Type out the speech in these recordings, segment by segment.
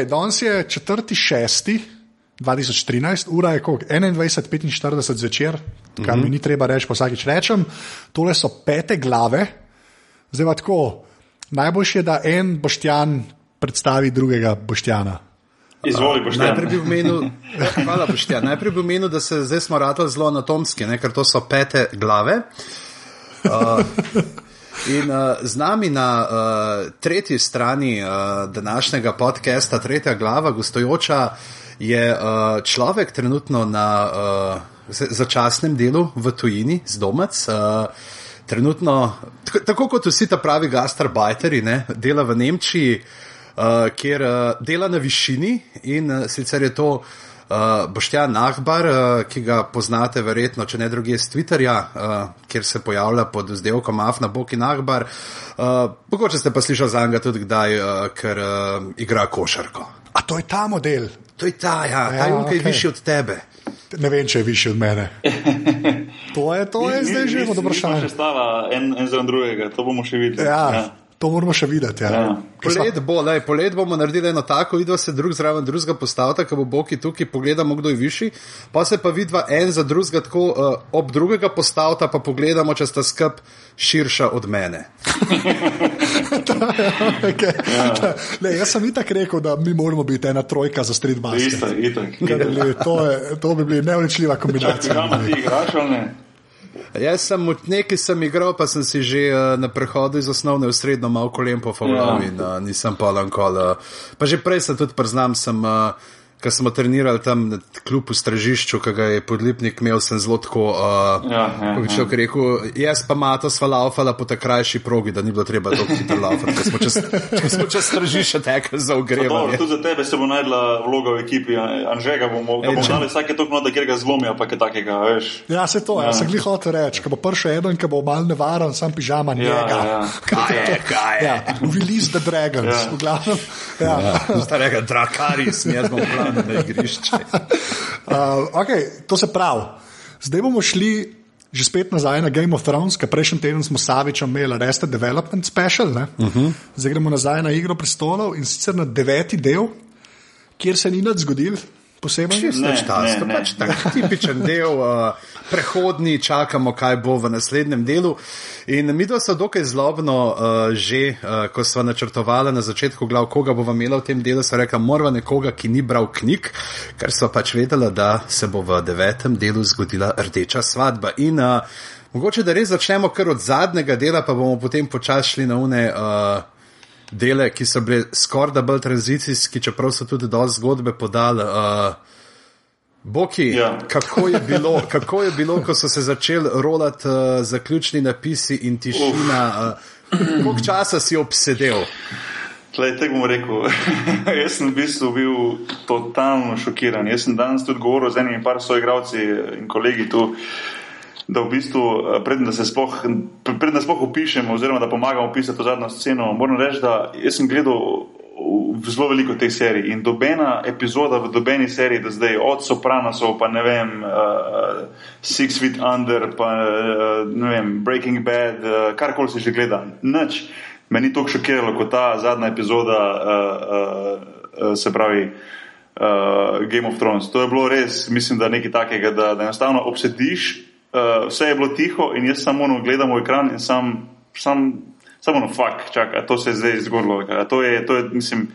Okay, danes je 4.6.2013, ura je kot 21.45 zvečer, kar mi ni treba reči, pa vsakič rečem. Tole so pete glave, zdaj pa tako. Najboljše je, da en boštjan predstavi drugega boštjana. Izvoli, boš Najprej bi omenil, hvala, Boštjan. Najprej bi omenil, da se zdaj smo ratali zelo anatomski, ne, ker to so pete glave. Uh, in uh, z nami na uh, tretji strani uh, današnjega podcasta, tretja glava, gostujoča, je uh, človek trenutno na uh, začasnem delu v tujini, z domac. Uh, trenutno, tako, tako kot vsi ta pravi gastarbajteri, dela v Nemčiji uh, kjer uh, dela na višini in uh, sicer je to uh, Boštjan Nahbar, uh, ki ga poznate verjetno, če ne drugi iz Twitterja, uh, kjer se pojavlja pod vzdelkom Afna Boki Nahbar. Uh, Mogoče ste pa slišali za njega tudi kdaj, uh, ker uh, igra košarko. A to je ta model. To je ta, ja, ta Ja, je okay. višji od tebe. Ne vem, če je višji od mene. To je, to je zdaj že Nismo od vprašanja. še stala en, en zraven drugega, to bomo še videli. Ja, to moramo še videti. Ja. Ja. Polet bo, lej, polet bomo naredili eno tako, vidva se drug zraven drugega postavlja, ko bo Boki tukaj, pogledamo, kdo je višji, pa se pa vidva en za drugega tako uh, ob drugega postavlja, pa pogledamo, če sta skrb širša od mene. Okay. Ja. Le, jaz sem itak rekel, da mi moramo biti ena trojka za street Isto, basket. itak. Kar bi bili- To, je, to bi bili neuničljiva kombinacija. Pijama ti igraš ali ne? Jaz sem od nekaj sem igral, pa sem si že uh, na prehodu iz osnovne v srednjo malo kolen pofavljal Ja. in uh, nisem pa lankol. Uh, pa že prej sem tudi priznam, sem. Uh, Ko smo trenirali tam na kljub v stražišču, ki ga je podlipnik imel, sem zelo tako. Uh, Ja, ja, človek rekel, jaz pa mato sva laufala po tej krajši progi, da ni bilo treba tako hitro laufati, ker smo čez, ker smo čez stražišče tekli za ogrevanje. tudi za tebe se bo najdla vloga v ekipi, a- Anžega bomo, če- dali vsake toliko, no, da ga zlomijo, pa kaj takega, veš. Ja, se to, ja. Ja. sem glih hotel reči, ko bo prišel eden, ki bo mal nevaren, sam pižama Ja, njega. ja, ja. Kaj je, kaj je? Ja, release the dragons, Ja. v glavnem. Ja. Ja, starega Drakari, smejemo plan na igrišče. Uh, okay, to se pravi. Zdaj bomo šli že spet nazaj na Game of Thrones, ker prejšnji teden smo s Savičem imeli Arrested Development Special. Uh -huh. Zdaj gremo nazaj na Igro prestolov in sicer na deveti del, kjer se ni nič zgodil. Posebej. Čisto Ne, nič tasno, ne, pač ne. tak tipičen del, uh, prehodni, čakamo, kaj bo v naslednjem delu. In mi dva so dokaj zlobno uh, že, uh, ko smo načrtovali na začetku, glav, koga bomo imeli v tem delu, so rekla, moramo nekoga, ki ni bral knjig, ker so pač vedela, da se bo v devetem delu zgodila rdeča svadba. In uh, mogoče, da res začnemo kar od zadnjega dela, pa bomo potem počasi šli na une. Uh, dele, ki so bile skoraj da bolj tranzicijski, čeprav so tudi dosti zgodbe podali. Uh, Boki, Ja. kako, je bilo, kako je bilo, ko so se začeli rolati uh, zaključni napisi in tišina? Uh, koliko časa si obsedel? Tlej, tako bom rekel. jaz sem v bistvu bil totalno šokiran. Jaz sem danes tudi govoril z enimi par soigravci in kolegi tu, da v bistvu, eh, preden da se sploh, preden da sploh opišemo, oziroma da pomagamo opisati to zadnjo sceno, moram reči, da sem gledal zelo veliko teh serij in dobena epizoda v dobeni seriji, da zdaj od Sopranosov, pa ne vem, uh, Six Feet Under, pa uh, ne vem, Breaking Bad, uh, karkoli se že gleda, nič. Me ni tako šokiralo kot ta zadnja epizoda, uh, uh, uh, se pravi uh, Game of Thrones. To je bilo res, mislim, da nekaj takega, da, da enostavno obsediš, uh, vse je bilo tiho in jaz samo ono gledam v ekran in sam, sam, samo no, fuk, čakaj, to se je zdaj zgodilo. a To je, to je, mislim,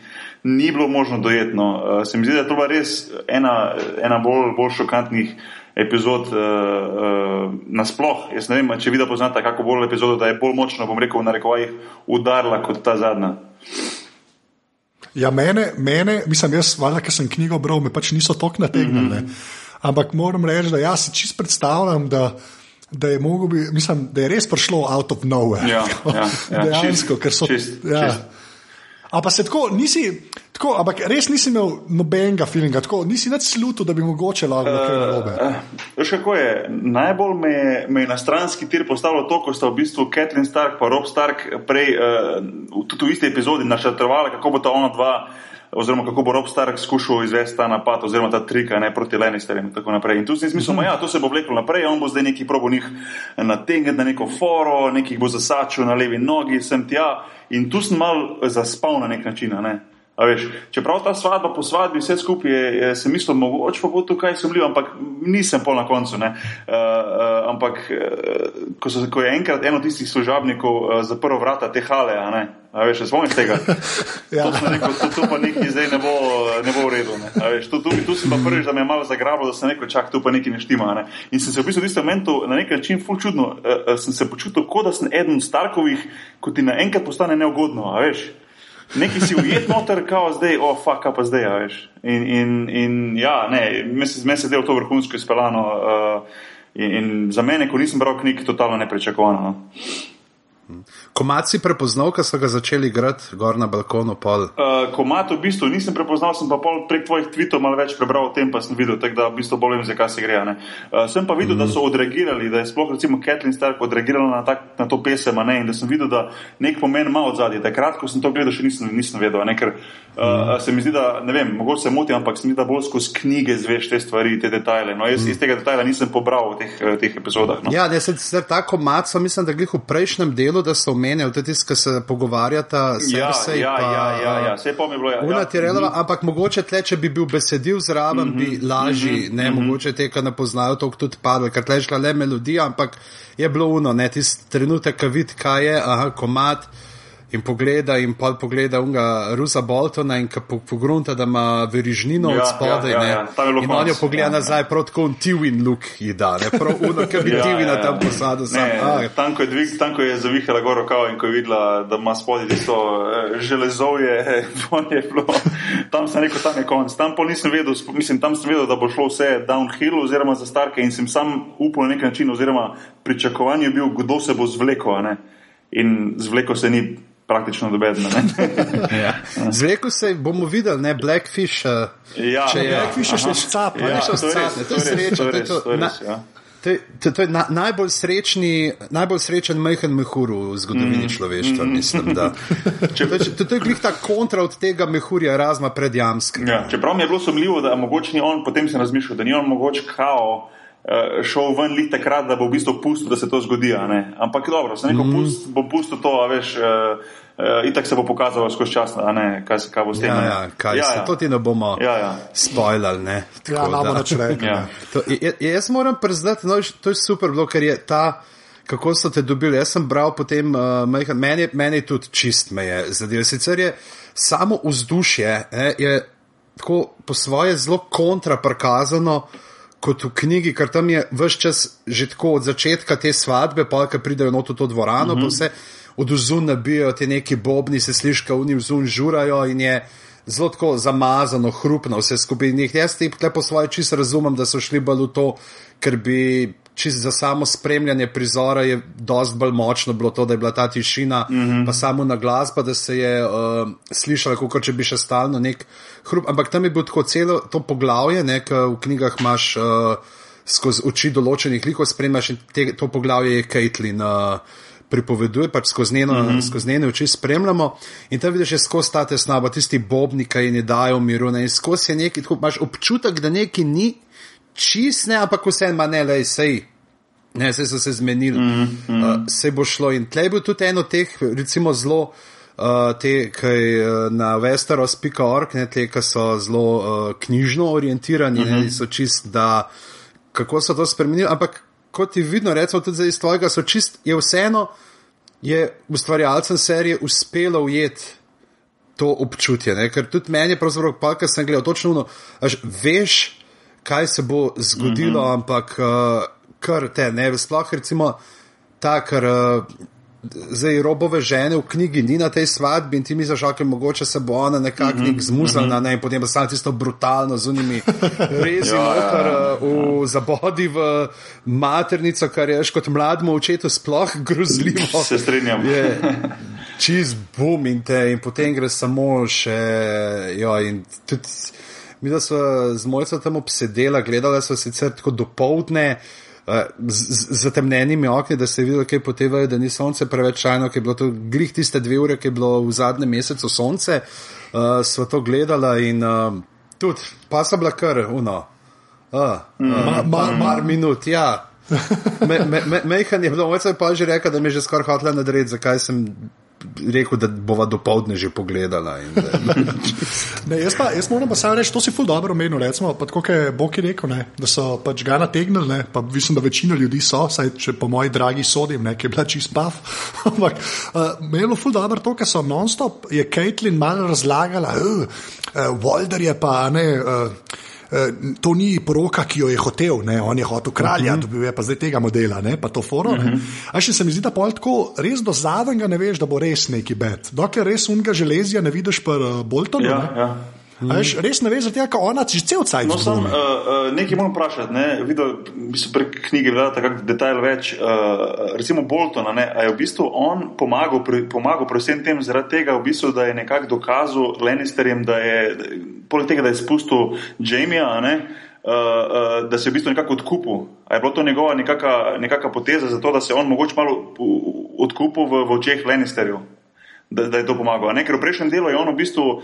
ni bilo možno dojetno. Uh, se mi zdi, da je to bila res ena, ena bolj, bolj šokantnih epizod uh, uh, nasploh. Jaz ne vem, če vidite poznate kako bolj epizodo, da je bolj močno, bom rekel, v narekovajih udarila kot ta zadnja. Ja, mene, mene, mislim, jaz, valjda, ker sem knjigo bral, me pač niso tako nategnili. Mm -hmm. Ampak moram reči, da jaz si čist predstavljam, da, da, je bi, mislim, da je res prišlo out of nowhere. Ja, ja, ja, Dejansko, ker so. čist, ja. čist. A pa se tako, nisi, tako, ampak res nisi imel nobenega feelinga, tako, nisi več slutil, da bi mogoče lahko bilo kaj narobe. Uh, veš kako je? Najbolj me, je- me je na stranski tir postavilo to, ko sta v bistvu Catherine Stark in Rob Stark prej, uh, tudi v isti epizodi, načrtovali, kako bo ta ona dva oziroma kako bo Rob Stark skušal izvesti ta napad, oziroma ta trik ne, proti Lannisterjem in tako naprej. In tu sem mislil, ja, to se bo vleklo naprej, on bo zdaj neki probo njih nategniti na neko foro, nekih bo zasačil na levi nogi, sem tja. In tu sem mal zaspal na nek način. Ne. Veš, čeprav ta svadba po svadbi, vse skupaj je, je se mislil, mogoče pa bo tukaj sumljiv, ampak nisem pol na koncu. Uh, uh, ampak uh, ko, so, ko je enkrat eno tistih služabnikov uh, zaprl vrata te hale, a, a veš, spomniš tega? ja. To, rekel, to, to pa nekaj zdaj ne bo, ne bo v redu. Veš, tu, tu, tu sem pa prvič, da me je malo zagrabil, da sem rekel, čak, tu pa nekaj ne štima. Ne? In sem se v bistvu v tistem momentu na nek način ful čudno, uh, sem se počutil, kot da sem eden Starkovih, ko ti naenkrat postane neugodno, a veš neki si ujet noter, kao zdaj, o, oh, fuck, pa zdaj, ja, veš. In, in, in ja, ne, meni se je to vrhunsko izpeljano. Uh, in, in za mene, ko nisem bral knjig, totalno neprečakovano. No. Komat si prepoznal, ko so ga začeli igrati gor na balkonu? Uh, komat v bistvu nisem prepoznal, sem pa prek tvojih tvitev malo več prebral o tem, pa sem videl, tako da v bistvu bolj vem, zakaj se gre. Uh, sem pa videl, mm -hmm. da so odreagirali, da je sploh recimo Kathleen Stark odreagirala na, tak, na to pesem, ne, in da sem videl, da nek pomen ima od zadnje. Takrat, ko sem to gledal, še nisem, nisem vedel. Ne, ker, uh, mm. Se mi zdi, da ne vem, mogoče se motim, ampak se mi zdi, da bolj skozi knjige zveš te stvari, te detajle. No, jaz mm iz tega detajla nisem pobral v teh, teh epizodah. No. Ja, ne, se, se, ta komat, so, mislim, da glih v prejšnjem delu, da so omenjali, tudi tisti, ki se pogovarjata, ja, vse ja, pa, ja, ja, ja, vse je bilo. Ja, ja. Releva, mm -hmm. Ampak mogoče tle, če bi bil besedil zraven, mm -hmm. bi lažji, mm -hmm. ne mm -hmm. mogoče te, ki ne poznajo, to tudi padlo, ker tle je šla le melodija, ampak je bilo uno, ne tisti trenutek, ki vidi, kaj je, aha, komat in pogleda in pol pogleda unga Rusa Boltona in pogrunta, po da ima verižnino ja, od spodaj. Ja, ja, ja. In on jo pogleda ja, nazaj, ja. prav tako Tiwin look ji da, ne prav uno, ker bi ja, Tiwina ja, tam posadil. Tam, ko je, dvig, tam, ko je zavihala gor rokava in ko je videla, da ima spodaj tisto eh, železovje, je bilo, tam sem rekel, tam je konc. Tam pol nisem vedel, mislim, tam sem vedel, da bo šlo vse downhill oziroma za starke in sem sam upal na nek način oziroma pričakovanje bil, kdo se bo zvlekel. In zvlekel se ni praktično dobedno. ja. Zveko se bomo videli, ne Blackfish. Uh, ja, če je Blackfish še scap, ja, še scap, to je sreča. To je, to, to, na, ja. to, to, to je na, najbolj, srečni, najbolj srečen mehen mehur v zgodovini mm. človeštva, mm. mislim. Če, to, to, to je glih ta kontra od tega mehurja razma pred jamskim. Ja, čeprav mi je bilo sumljivo, da mogoče ni on, potem sem razmišljal, da ni on mogoče kao. Uh, šel ven lik takrat, da bo v bistvu pustil, da se to zgodi. Ampak dobro, se neko mm. pust, bo pustil to, a veš, uh, uh, itak se bo pokazalo skozi čas, ne, kaj, kaj bo s tem. Ja, ja, kaj ja, se, ja. to ti ne bomo ja, ja. spoilali, ne. Tako, ja, imamo več reči. Ja. Jaz moram priznati, no, to je super bilo, ker je ta. Kako so te dobili? Jaz sem bral potem, uh, meni, meni tudi čist me je zadev. Sicer je samo vzdušje, eh, je tako po svoje zelo kontraprikazano, uh, kot v knjigi, ker tam je vse čas že tako od začetka te svadbe, pa ki pridejo not v to dvorano, uh -huh. pa vse od zunaj nabijajo te neki bobni, se sliši, da v njih zunaj žurajo in je zelo tako zamazano, hrupno vse skupaj. Jaz ti po svoje čisto razumem, da so šli bolj v to, ker bi čist za samo spremljanje prizora je dosti bolj močno bilo to, da je bila ta tišina, mm -hmm. pa samo na glas, pa da se je uh, slišalo, kot če bi še stalno nek hrup. Ampak tam je bilo tako celo to poglavje, nek v knjigah imaš uh, skozi oči določenih likov, spremljaš in te, to poglavje je Caitlin. Uh, Pripoveduje, pač skozi njeno, mm -hmm. skozi njeno oči spremljamo, in tam vidiš, je skozi ta tesnaba, tisti bobnika in ne dajo miru, in skozi je neki, tako imaš občutek, da neki ni čist ne, ampak vse ima ne, le sej. Ne, se so se zmenili, mm -hmm. uh, se bo šlo. In tle je bil tudi eno teh, recimo, zelo, uh, te, ki uh, na westeros.org, ne, te, ki so zelo uh, knjižno orientirani, mm -hmm. ne, so čist, da kako so to spremenili. Ampak kot ti vidno, recimo, tudi iz tvojega, so čist, je vseeno, je ustvarjalcem serije uspelo ujeti. To občutje, ne? ker tudi meni je pravzaprav, pa, kar sem gledal, točno ono, veš, kaj se bo zgodilo, mm -hmm. ampak uh, kar te ne, sploh recimo ta, kar uh, zdaj robove žene v knjigi ni na tej svadbi in ti misliš, okay, mogoče se bo ona nekako mm -hmm. zmuzala, ne, in potem pa samo tisto brutalno z unimi rezi, ja, kar uh, v zabodi v maternico, kar je kot mladmu očetu sploh grozljivo. Se strinjam. Je, Čez bum in te, in potem gre samo še, jo, in tudi mi, smo z mojcem tam obsedela, gledala so sicer tako dopoldne, z, z zatemnjenimi okni, da se je videlo, kaj potevajo, da ni sonce preveč čajno, ker je bilo to grih tiste dve ure, ki je bilo v zadnjem mesecu sonce, uh, sva to gledala in uh, tudi, pa sem bila kar, uno, uh, uh, mar, mar minut, ja. Mehan me, me, me je bilo, moj se je pa že rekel, da mi je že skoraj hotela nadred, zakaj sem rekel, da bova do povdne že pogledala. ne, jaz, pa, jaz moram pa samo reči, to si ful dobro omenil. Recimo, pa tako je Bog rekel, ne, da so pač ga nategnili, ne, pa mislim, da večina ljudi so, saj če po moji dragi sodim, ne, ki je bila čist pav. Ampak uh, me je bilo ful dobro to, ker so non-stop, je Caitlin malo razlagala, uh, uh, Walder je pa ne. Uh, to ni poroka, ki jo je hotel, ne? on je hotel kralja, uh mhm. -huh. dobil je pa zdaj tega modela, ne? pa to foro. Uh -huh. A še se mi zdi, da pol tako res do zadnjega ne veš, da bo res neki bed. Dokler res unga železja ne vidiš pa uh, Boltonu. Ja, ja. Mm. Veš, res ne veš, da ona že cel cel cel cel cel. Nekaj moram vprašati. Ne? Videl sem prek knjige, da je detajl več. Uh, recimo Bolton, ne? je v bistvu on pomagal pri, pomagal pri vsem tem zaradi tega, v bistvu, da je nekako dokazal Lannisterjem, da je, poleg tega, da je spustil Jamija, uh, uh, da se je v bistvu nekako odkupil. A je bila to njegova nekaka, nekaka poteza za to, da se je on mogoče malo odkupil v, v očeh Lannisterjev? Da, da je to pomagalo. Ker v prejšnjem delu je on v bistvu uh,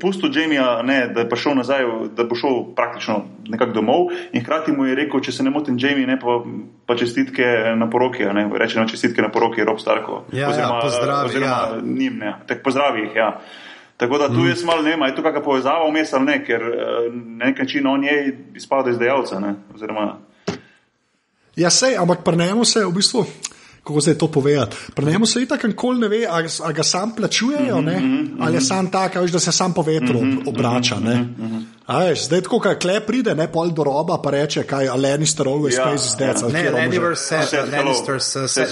pustil Jamija, ne, da je prišel nazaj, da bo šel praktično nekako domov in hkrati mu je rekel, če se ne motim, Jamie, ne pa, pa čestitke na poroki, ne, reče na čestitke na poroki, Rob Starko. Ja, ja oziroma, ja, pozdravi, oziroma ja. njim, ne, tak pozdravi jih, ja. Tako da tu mm. jaz malo ne vem, je tu kakšna povezava vmes ali ne, ker uh, na nek način on je izpadel iz dejalca, ne, oziroma. Ja, sej, ampak prnemo se v bistvu kako se to povedati. Pri njemu se itak nikoli ne ve, ali ga sam plačujejo, mm -hmm, ali je sam tak, da se sam po vetru mm -hmm, obrača. Mm Veš, zdaj, ko kle pride, ne pol do roba, pa reče, kaj je Lannister always yeah, pays his debts. Yeah. Ne, Lannister send, Lannister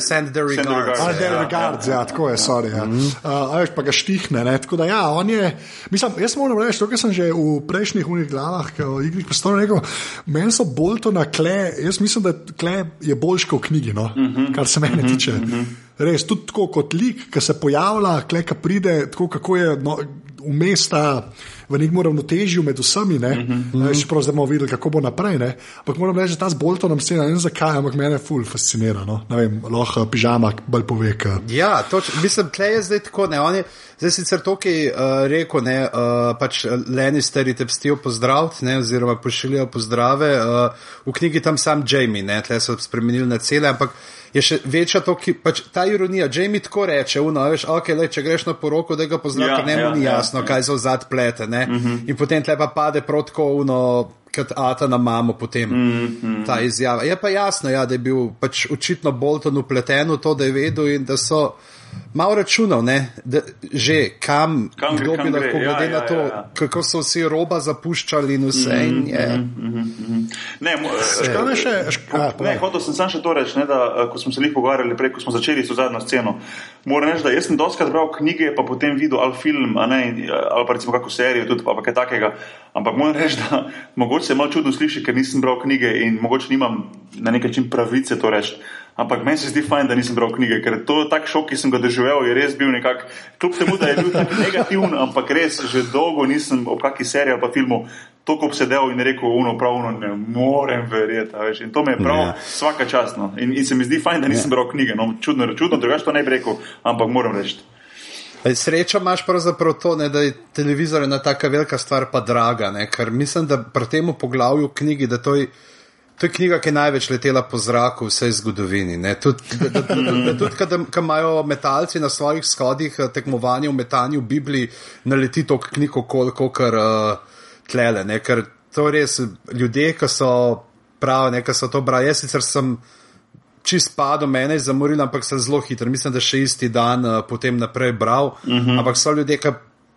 send the regards. Ah, the regards, ja, tako je, sorry. Ja. Mm -hmm. uh, veš, pa ga štihne. Ne, tako da, ja, on je, mislim, jaz moram reči, to, kar sem že v prejšnjih unih glavah, v igrih predstavljal, rekel, meni so Boltona kle, jaz mislim, da kle je boljš kot v knjigi, no, mm -hmm. kar se mene mm -hmm. tiče. Mm -hmm. Res, tudi tako kot lik, ki se pojavlja, kle, ki pride, tako kako je no, vmes ta v nekem ravnotežju med vsemi, ne, uh -huh. še prav zdaj bomo videli, kako bo naprej. Ne. Ampak moram reči, da ta z Boltonom scena, ne vem zakaj, ampak mene ful fascinira. No. Ne vem, lahko pižama bolj pove. Ka. Ja, toč, mislim, tle je zdaj tako, ne, on je zdaj sicer to, ki je uh, rekel, ne, uh, pač Lannisteri te pstijo pozdraviti, ne, oziroma pošiljajo pozdrave, uh, v knjigi tam sam Jamie, ne, tle so spremenili na cele, ampak je še večja to, ki pač ta ironija. Jamie tako reče, uno, veš, ok, le, če greš na poroko, da ga poznaš, ja, ne ja, ni ja, jasno, ja, kaj za vzad plete. Uh mhm. -huh. In potem tle pa pade protko, uno, kot ata na mamo, potem uh -huh. Mhm. ta izjava. Je pa jasno, ja, da je bil pač očitno Bolton upleten v to, da je vedel in da so malo računal, ne, da, že kam, kam kdo bi lahko, ja, glede ja, na to, ja, ja. kako so vsi roba zapuščali in vse. Mm, in je, mm, mm, mm. Ne, škoda še. Ne, hotel sem samo še to reči, ne, da eh, ko smo se jih pogovarjali prej, ko smo začeli s zadnjo sceno. Moram reči, da jaz sem doskrat bral knjige, pa potem videl ali film, ne, ali pa recimo kako serijo, tudi pa kaj takega. Ampak moram reči, da mogoče se malo čudno sliši, ker nisem bral knjige in mogoče nimam na nek način pravice to reči. Ampak meni se zdi fajn, da nisem bral knjige, ker to tak šok, ki sem ga doživel, je res bil nekako, kljub temu, da je bil tako negativen, ampak res že dolgo nisem ob kakšni seriji ali pa filmu tako obsedel in rekel, uno, pravno ne morem verjeti. In to me je prav. Ja. vsaka časno. In, in se mi zdi fajn, da nisem. Ja. bral knjige. No, čudno, čudno, drugače to ne bi rekel, ampak moram reči. Srečo imaš pravzaprav to, ne, da je televizor ena taka velika stvar, pa draga, ne, ker mislim, da pri tem poglavju knjigi, da to je. To je knjiga, ki je največ letela po zraku v vsej zgodovini. Tudi, kad imajo metalci na svojih shodih eh, tekmovanja v metanju v Bibliji, naleti to knjigo, koliko kar uh, tlele. Ne? Ker to res ljudje, ki so pravi, ki so to brali. Jaz sicer sem čist padel, mene je zamoril, ampak sem zelo hiter. Mislim, da še isti dan uh, potem naprej bral. Uh mhm. -huh. Ampak so ljudje, ki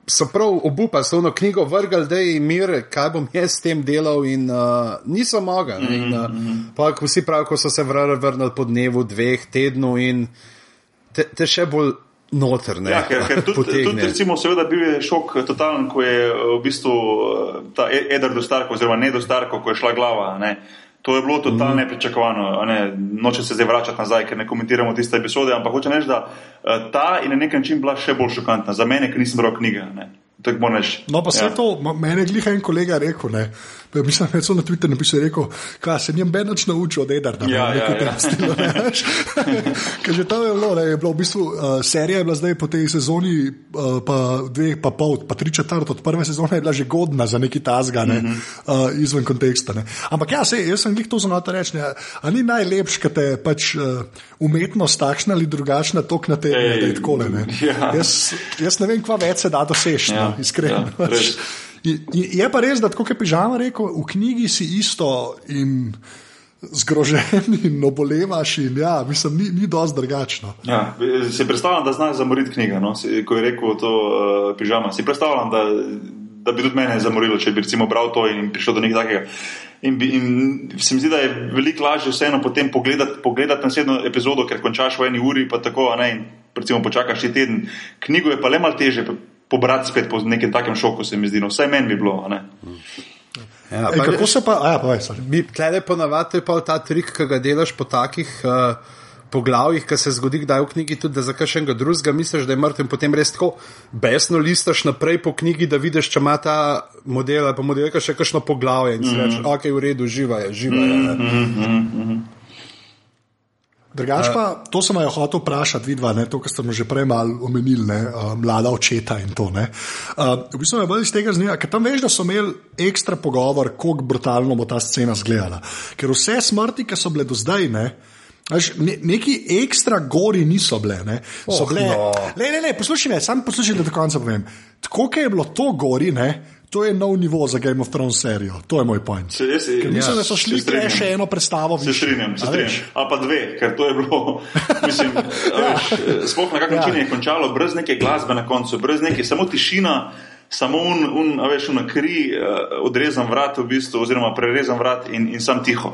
so prav obupali, so eno knjigo vrgli, da je mir, kaj bom jaz s tem delal, in uh, niso mogli. Mm -hmm. uh, mhm. pa vsi pravijo, ko so se vrnili po dnevu, dveh tednov in te, te še bolj. Noter, ja, ker, ker tudi, tudi, recimo, seveda, bil je šok totalen, ko je v bistvu ta e-, Eder dostarko, oziroma ne dostarko, ko je šla glava. Ne. To je bilo totalno mm. nepričakovano. Ne, noče se zdaj vračati nazaj, ker ne komentiramo tiste epizode, ampak hočem reči, da uh, ta je na nek način bila še bolj šokantna za mene, ker nisem bral knjige. Ne. Tako moraš. No, pa se ja. ja. to, mene je glih en kolega rekel, ne. Mislim, da to na Twitterju napisal, rekel, kaj se njem benač naučil od Edarda. ne, Ja, nekaj ja, tem ja. stilu, ne. Ker že tam je bilo, ne, je bilo v bistvu, uh, serija je bila zdaj po tej sezoni, uh, pa dve, pa pol, pa tri četrt od prve sezone je bila že godna za neki tazga, ne, Mhm. uh, izven konteksta. Ne. Ampak ja, sej, jaz sem glih to znal reči, ne, a ni najlepš, kad te pač uh, umetnost takšna ali drugačna tok na te, Ej, da je tako ne. ne. ja. Jaz, jaz ne vem, kva več se da doseči, Ja, no, iskreno. ja, res. Je pa res, da kot je Pižama rekel, v knjigi si isto in zgrožen in obolevaš. In ja, mislim, ni, ni dosti drugačno. Ja, si predstavljam, da znaš zamoriti knjigo. No? Si, ko je rekel to uh, pižama, si predstavljam, da, da bi tudi mene zamorilo, če bi recimo bral to in prišel do nekaj takega. In, bi, in se mi zdi, da je veliko lažje vseeno potem pogledati, pogledati naslednjo epizodo, ker končaš v eni uri, pa tako, ne, in recimo počakaš še teden. Knjigo je pa le malo teže pobrati spet po nekem takem šoku, se mi zdi, no, vsaj meni bi bilo, a ne. Ja, pa kako se pa, a ja, povej, sorry. Mi tlede ponavadi je pa ta trik, ki ga delaš po takih uh, poglavjih, ki se zgodi kdaj v knjigi, tudi da za kakšnega drugega misliš, da je mrtev in potem res tako besno listaš naprej po knjigi, da vidiš, če ima ta model ali pa modelka še kakšno poglavje in si mm -hmm. rečeš, ok, v redu, živa je, živa je. ne." Drugač pa, to sem jo hotel vprašati, vidva, ne, to, kar ste mu že prej malo omenili, ne, uh, mlada očeta in to. Ne. Uh, v bistvu me bolj iz tega zanima, ker tam veš, da so imeli ekstra pogovor, kako brutalno bo ta scena izgledala. Ker vse smrti, ki so bile do zdaj, ne. Veš, ne, neki ekstra gori niso bile. Ne. So Oh, bile no. ne, ne, ne, poslušaj me, sam poslušaj, da do konca povem. Tako, kot je bilo to gori, ne, to je nov nivo za Game of Thrones serijo. To je moj point. Se, jaz, Ker mislim, ja, da so šli se strinjam. tle še eno predstavo Se strinjam, se A strinjam. Ali pa dve, ker to je bilo, mislim, ja. veš, sploh na kak način Ja. je končalo, brez neke glasbe na koncu, brez neke, samo tišina, samo un, un a veš, na kri, uh, odrezan vrat, v bistvu, oziroma prerezan vrat in, in sam tiho.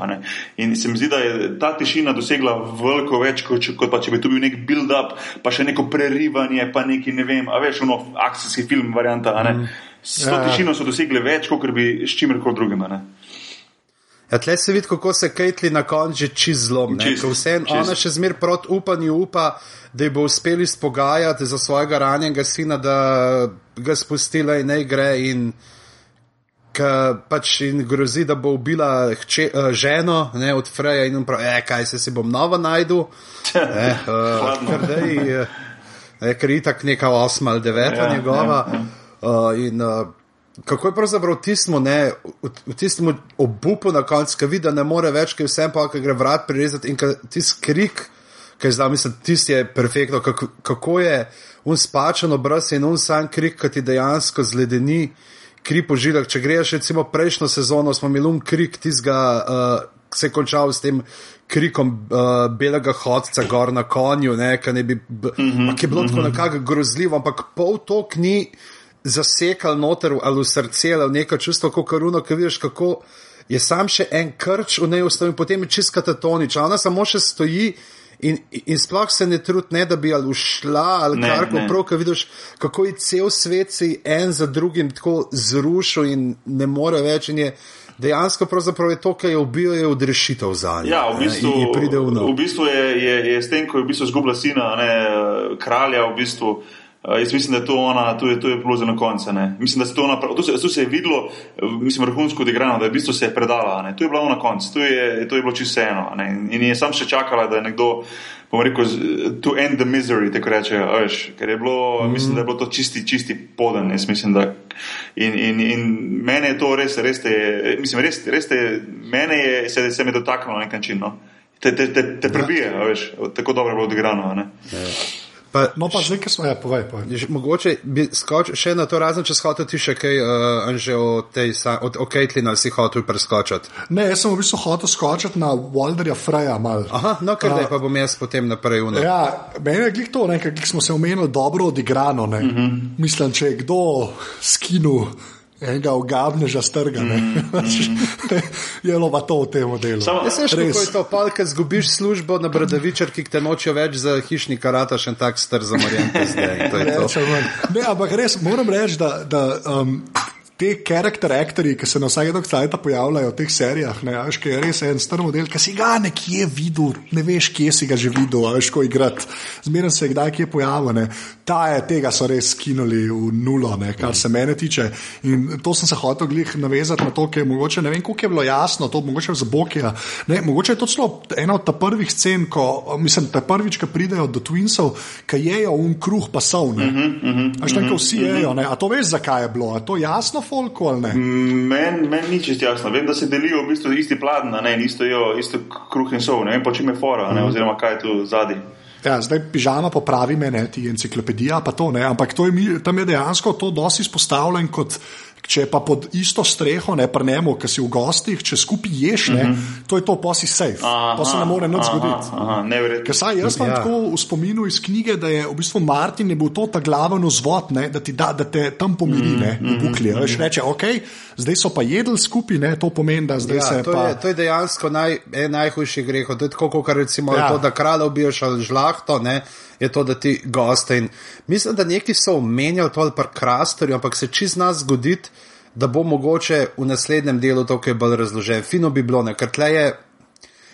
In se mi zdi, da je ta tišina dosegla veliko več, kot, kot pa če bi tu bil nek build-up, pa še neko prerivanje, pa neki, ne vem, a veš, ono akcijski film varianta. ne. S to Ja, ja. tišino so dosegli več, kot bi s čimerkoli drugim. a ne. Ja, tle se vidi, kako se Kejtli na koncu že čez zlom. Vseeno ona še zmer proti upanju upa, da bo uspeli spogajati za svojega ranjenega sina, da ga spustila in ne gre. In, Ka pač in grozi, da bo ubila hče, uh, ženo ne, od Freja in pravi, e, kaj se si bom nova najdu. Eh, uh, Hladno. ker dej, uh, ker je itak neka osma ali deveta Ja, ja, njegova. ja, Uh, in, uh, kako je pravzaprav tismo, ne, v, v tistem obupu na koncu, ki vidi, da ne more več, ki vsem pa, ki gre vrat prirezati in tisti krik, ki je zdaj, mislim, tisti je perfektno, kako, kako je un spačen obraz in un sam krik, ki ti dejansko zledeni kri po žilah. Če greš, recimo, prejšnjo sezono smo imeli un krik tistega, uh, se je končal s tem krikom uh, belega hodca gor na konju, ne, ki ne bi, mm -hmm, ki je bilo mm -hmm. tako nekako grozljivo, ampak pol tok ni zasekal noter ali v srce ali v neko čustvo, kot karuno, ki vidiš, kako je sam še en krč v njej ustavil in potem je čist katatonična. Ona samo še stoji. In, in sploh se ne trudi, ne, da bi ali ušla ali Ne, kar koli ne. prav, ker vidiš, kako je cel svet si en za drugim tako zrušil in ne more več. In je dejansko je to, kar je ubil, je odrešitev za njo. Ja, v bistvu, In, in pride v v bistvu je, je, je s tem, ko je v bistvu zgubila sina, ne, kralja, v bistvu. Uh, jaz mislim, da je to ona, to je, to je za na koncu. Mislim, da se to ona, to se, to se je videlo, eh, mislim, vrhunsko odigrano, da je v bistvu se je predala. Ne. To je bilo ona konc, to je, to je bilo čisto eno. In, in je sam še čakala, da je nekdo, bom rekel, to end the misery, tako reče, a veš, ker je bilo, mm. mislim, da je bilo to čisti, čisti poden. Jaz mislim, da. In, in, in mene je to res, res te, je- mislim, res, res te, mene je, se, se me dotaknilo na nek način. No. Te, te, te, te prebije, a veš, tako dobro je bilo odigrano. ne. Pa, No, pa zdaj, ki smo, ja, povej, povej. Že Mogoče bi skočil še na to, razen če hotel ti še kaj, uh, Anže, o tej, o, o Caitlin ali si hotel preskočiti. Ne, jaz sem v bistvu hotel skočiti na Walderja Freja mal. Aha, no, ker zdaj pa bom jaz potem naprej uno. Ja, meni je glih to, ne, ker glih smo se omenili dobro odigrano. Mm -hmm. Mislim, če je kdo skinu enega ogabneža strga, mm -hmm. je lova to v tem delu. Samo- Jaz kako Res. je to, pa ker zgubiš službo na bradavičarki, ki te nočijo več za hišni karataš in tak star zamorjen zdaj. To je to. Ne, ampak res moram reči, da, da um, te karakter aktori, ki se na vsake dok cajta pojavljajo v teh serijah, ne, veš, ki je res en star model, ki si ga nekje videl, ne veš, kje si ga že videl, a veš, ko igrati. Zmeraj se je kdaj kje pojavil, ne. Ta je, tega so res skinuli v nulo, ne, kar se mene tiče. In to sem se hotel glih navezati na to, ker je mogoče, ne vem, koliko je bilo jasno, to mogoče za Bokija. Ne, mogoče je to celo ena od ta prvih scen, ko, mislim, ta prvič, ko pridejo do Twinsov, ki jejo un kruh pa so, ne. Uh -huh, uh -huh, Až tam, ko vsi jejo, ne. A to veš, zakaj je bilo? A to jasno, folko ali ne? Meni men ni čest jasno. Vem, da se delijo v bistvu isti pladen, ne, isto, jo, isto kruh in sol. Ne vem, po čem je fora, ne, oziroma kaj je tu zadnji. Ja, zdaj pižama popravi me, ne, ti enciklopedija, pa to ne, ampak to je, tam je dejansko to dosti izpostavljen kot. Če pa pod isto streho, ne prnemo, ki si v gostih, če skupaj ješ, ne, uh -huh. to je to, pa si safe, pa se ne more nič zgoditi. Aha. Ker saj jaz imam Ja. tako v spominu iz knjige, da je v bistvu Martin je bil to ta glaven vzvod, ne, da, ti da, da te tam pomiri, ne, v bukli. Veš, reče, ok, zdaj so pa jedli skupaj, ne, to pomeni, da zdaj se Ja, to, pa. je, to je dejansko naj, en najhujši greh. To je tako, kot recimo ja. To, da kralja ubiješ ali žlahto, ne, je to, da ti goste. In mislim, da neki so omenjali to ali pa krastorju, ampak se čez nas zgodi, da bo mogoče v naslednjem delu to kaj bolj razložen. Fino bi bilo, ker tle je.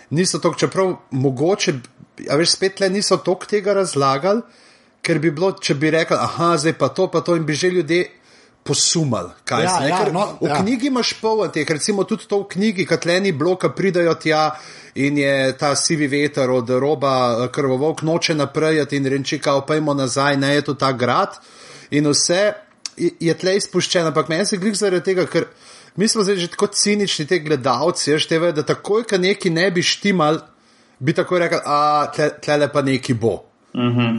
Niso to, čeprav mogoče, a veš, spet tle niso tok tega razlagali, ker bi bilo, če bi rekli, aha, zdaj pa to, pa to in bi že ljudje posumali. Kaj Ja, se, ne, ja, ker no, v ja. knjigi imaš polno teh, recimo tudi to v knjigi, katleni bloka pridajo tja in je ta sivi veter od roba eh, krvovok noče naprej in renči, kao pojmo nazaj, ne je to ta grad in vse je- tle izpuščeno, ampak meni se glih zaradi tega, ker mi smo zdaj že tako cinični, te gledalci, veš, te ve, da takoj, ko neki ne bi štimal, bi takoj rekel, a tle, tle pa neki bo.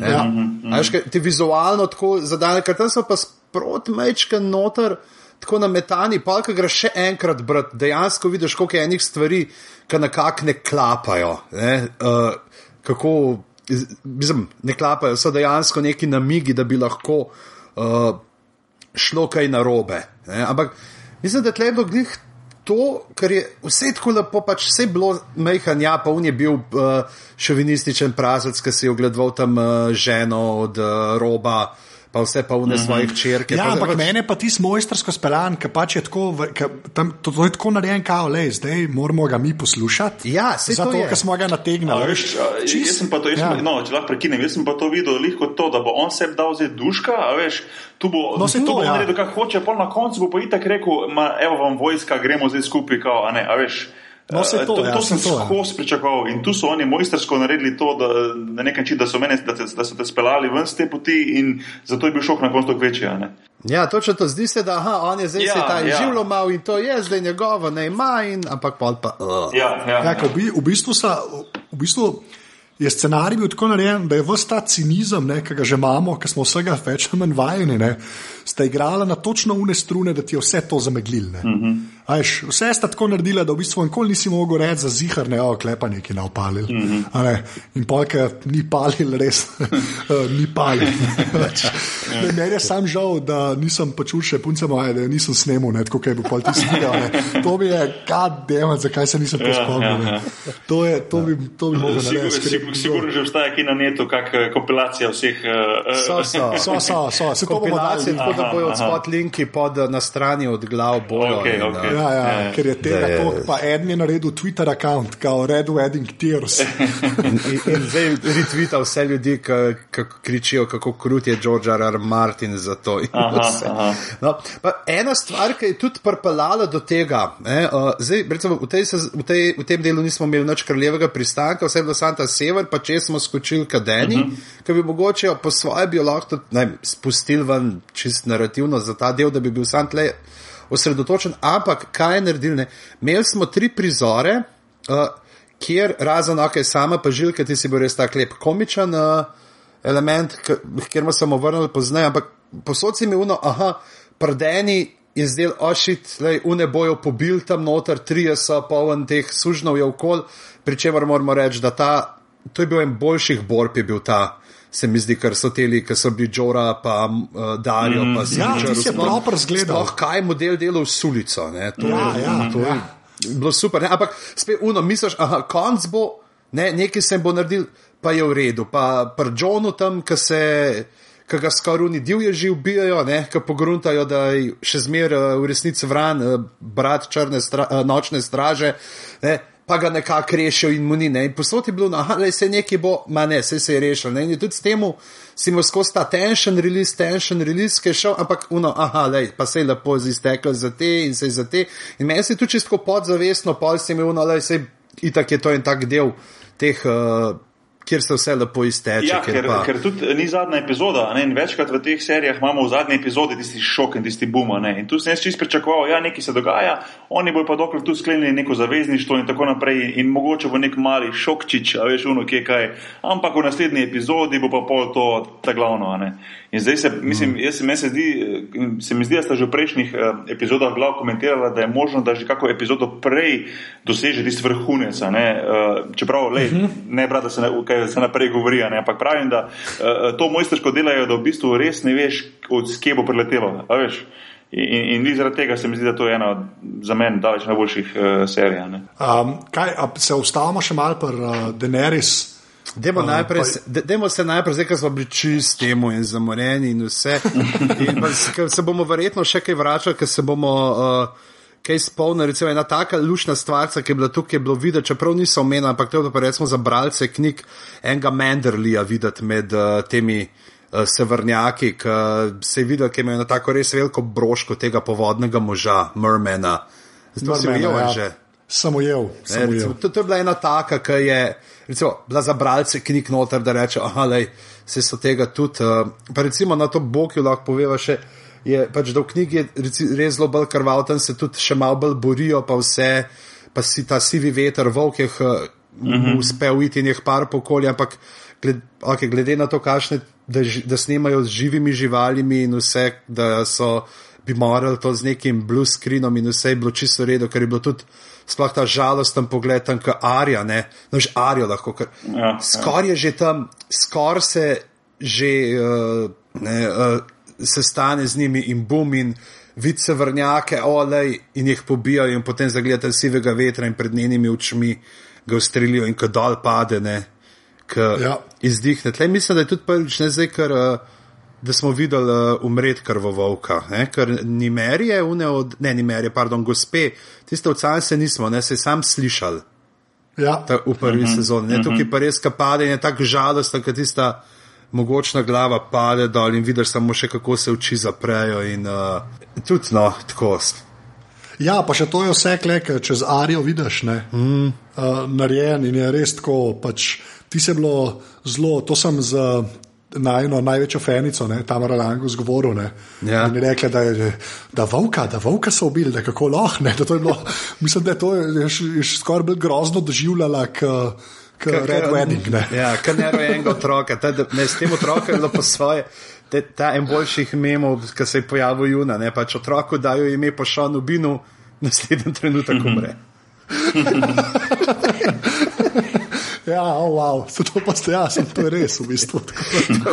Ja. A veš, kaj, ti vizualno tako zadane, ker tam so pa sproti mečke noter, tako nametani, pa ki greš še enkrat brati, dejansko vidiš, koliko je enih stvari, ki nekako ne klapajo. Ne? Uh, kako, iz- mislim, ne klapajo, so dejansko neki namigi, da bi lahko uh, šlo kaj narobe. Ne? Ampak mislim, da je bilo glih to, ker je vse tako lepo, pač vse bilo mehan, ja, pa on je bil uh, šovinističen prazec, ki si je ogledoval tam uh, ženo od uh, roba, pa vse pa vne svojih črke. Ja, pa, ampak pač- mene pa ti mojstersko speljan, ki pač je tako, ke, tam, to, to je tako narejen, kao, le, zdaj moramo ga mi poslušati. Ja, to zato, je. ker smo ga A, nategnili. veš, a, jaz sem pa to, jaz ja. sem, no, če lahko prekinem, jaz sem pa to videl lih kot to, da bo on sebi dal zdaj duška, a veš, tu bo, No, tu to, bo ja. naredil, kar hoče, pol na koncu bo pa itak rekel, ma, evo vam vojska, gremo zdaj skupaj, kao, a ne, a veš. No, eh, to, to, ja, to sem to, ja. skozi pričakoval in tu so oni mojstersko naredili to, da na nek način, da so, mene, da, te, da so te speljali ven z te poti in zato je bil šok na koncu večji. a ne. Ja, točno to zdi se, da aha, on je zdaj Ja, ja, se ta ja. živlo mal in to je zdaj njegovo, ne ima, in, ampak pol pa. Uh. Ja, ja, Ja, ke v, bi- v bistvu sa, v bistvu je scenarij bil tako narejen, da je vse ta cinizem, ne, ki ga že imamo, ki smo vsega več ali manj vajeni, ne, sta igrala na točno une strune, da ti je vse to zameglil. Mm -hmm. Ajš, vse sta tako naredila, da v bistvu nikoli nisi mogel reči za zihar, ne, o, klepa neki na opalil. Mm -hmm. ne, in polka ni palil, res eh, ni palil. Pač, ne, Meni je sam žal, da nisem počul še punce moje, da nisem snemal, ne, tako kot je bil pol tisti video. ne. To mi je, kad demat, zakaj se nisem to Ja, spomnil. ja, ne. ja. To je, to bi, to bi mogel narediti. je sigur, sigurno že obstaja ki na netu, kak eh, kompilacija vseh. eh, So, so. So, so, so, se to bomo Kompilacije, dali. tako da Aha, bojo aha. spot linki pod, eh, na strani od glav bojo. Okej, in, okej. eh, Ja, ja, Ja. ker je tega je- to, pa eden je naredil Twitter račun, kao Red Wedding Tears. In, in, zdaj retvita vse ljudi, ki kričijo, kako krut je George R. R. Martin za to. Aha, aha. No, pa ena stvar, ki je tudi pripeljala do tega, ne, uh, zdaj, recimo, v, tej, v, tej, v tem delu nismo imeli nič kraljevega pristanka, vse bilo Santa Sever, pa če smo skočili kadeni, uh -huh. ki bi mogoče po svoje bi lahko tudi, ne, spustili ven čist narativno za ta del, da bi bil sam tle osredotočen. Ampak kaj je naredil? Imeli smo tri prizore. Uh, kjer razen ok, sama pa žilka, ti si bil res tak lep komičen uh, element, kjer smo se mu vrnili pozneje, ampak posod si mi uno, aha, prdeni je zdel ošit, lej, une bojo pobil tam noter, trije so poln teh sužnov je okol, pri čemer moramo reči, da ta, to je bil en boljših borb, je bil ta. Se mi zdi, ker so teli, ki so bili Džora, pa uh, Darijo, pa si ja, ti si je proper zgledal. Sploh kaj je model delal s ulico, ne? To, Ja, je- ja, to je ja. bilo super. Ne? Ampak spet uno, misliš, aha, konc bo, ne, nekaj se bo naredil, pa je v redu. Pa pri Johnu tam, ki se, ki ga skoruni divježi ubijajo, ki pogruntajo, da je še zmeraj v resnici vran, uh, brat črne stra, nočne straže. Ne? Pa ga nekako rešijo in mu ni. In posod je bilo, da se nekaj bo, ma ne, se, se je rešil. Ne? In tudi s tem si mu skozi ta tension release, tension release, ki je šel, ampak uno, aha, lej, pa se je lepo iztekel za te in se je za te. In meni se je tudi čisto podzavestno, pol si imel, no, lej, se itak je to en tak del teh. Uh, kjer se vse lepo izteče. Ja, ker, pa... ker tudi ni zadnja epizoda. Ne, večkrat v teh serijah imamo v zadnji epizodi tisti šok in tisti boom. In tu sem jaz čisto pričakoval, da ja, nekaj se dogaja, oni bojo pa dokler tu sklenili neko zavezništvo in tako naprej. In, mogoče bo nek mali šokčič, a veš, uno, kje kaj. Ampak v naslednji epizodi bo pa pol to ta glavno. In zdaj se, mislim, jaz se, se, zdi, se mi zdi, da ste že v prejšnjih uh, epizodah glav komentirali, da je možno, da že kako epizodo prej doseže tisti vrhunec. Uh, čeprav, lej, uh mhm. -huh. ne brati, da se, ne, kaj, se naprej govori, ne, ampak pravim, da uh, to mojstersko delajo, da v bistvu res ne veš, od kje bo preletelo. In, in zaradi tega se mi zdi, da to je ena za meni daleč najboljših uh, serij. Um, kaj, se ustavimo še malo pri uh, Daenerys? Demo, najprej, pa, demo se najprej, zdaj, ko smo bili čisti in zamorjeni in vse. In pa, se bomo verjetno še kaj vračali, ker se bomo uh, kaj spomnili. Recimo ena taka lušna stvar, ki je bila tukaj, je bilo videti, čeprav niso omenjeni, ampak to je pa recimo za bralce knjig enega Menderlija videti med uh, temi uh, severnjaki, ki se je videl, ki imajo tako res veliko broško tega povodnega moža, Mermana. Zdaj si videl, ja. že. Samo jev. To, to je bila ena taka, ki je recimo, bila za bralce knjig noter, da reče, da se so tega tudi. Uh, pa recimo na to Bog jo lahko poveva še. Je pač, da v knjigi je res zelo bolj krval, tam se tudi še malo bolj borijo, pa vse, pa si ta sivi veter, volk je uh, uh -huh. uspel uiti in jih par pokoli, ampak gled, okay, glede na to, kakšne, da, da snimajo z živimi živalimi in vse, da so bi morali to z nekim blue screenom in vse je bilo čisto redo, ker je bilo tudi sploh ta žalosten pogled tam, kot Arja, ne, no, že Arja lahko, ker ja, skoraj ja. je že tam, skoraj se že uh, ne, uh, se stane z njimi in bum in vid se vrnjake, olej in jih pobijajo in potem zagledate sivega vetra in pred njenimi očmi ga ustrelijo in ko dol pade, ne, ki ja. izdihne. Tle mislim, da je tudi prvič ne zdaj, ker. Uh, da smo videli uh, umret krvovolka, ne? ker ni merije, od, ne ni merije, pardon, gospe, tiste oceane se nismo, ne se sam slišali. Ja. Ta, v prvi uh mhm. -huh. sezoni. Uh -huh. Tukaj pa res kapade in je tako žalosten, ker tista mogočna glava pade dol in vidiš samo še, kako se oči zaprejo in uh, tudi no, tako. Ja, pa še to je vse, kle, čez Arijo vidiš, ne, mm. uh, narejen in je res tako, pač ti se bilo zelo, to sem z na eno največjo fenico, ne, Tamara Lango, zgovoril. Ja. In je rekla, da, je, da, volka, da volka so ubili, da kako lahko. Mislim, da je to je, je skoraj bolj grozno doživljala. K, K Red Wedding. Ne. Ja, kar ne roje enega otroka, ta, ne, s tem otrokom je bilo po svoje. Te, ta en boljših memov, ki se je pojavil juna, ne pač otroku dajo ime po Šonu Binu, naslednji trenutek umre. Ja, oh, wow. to pa ste, ja, sem to res v bistvu.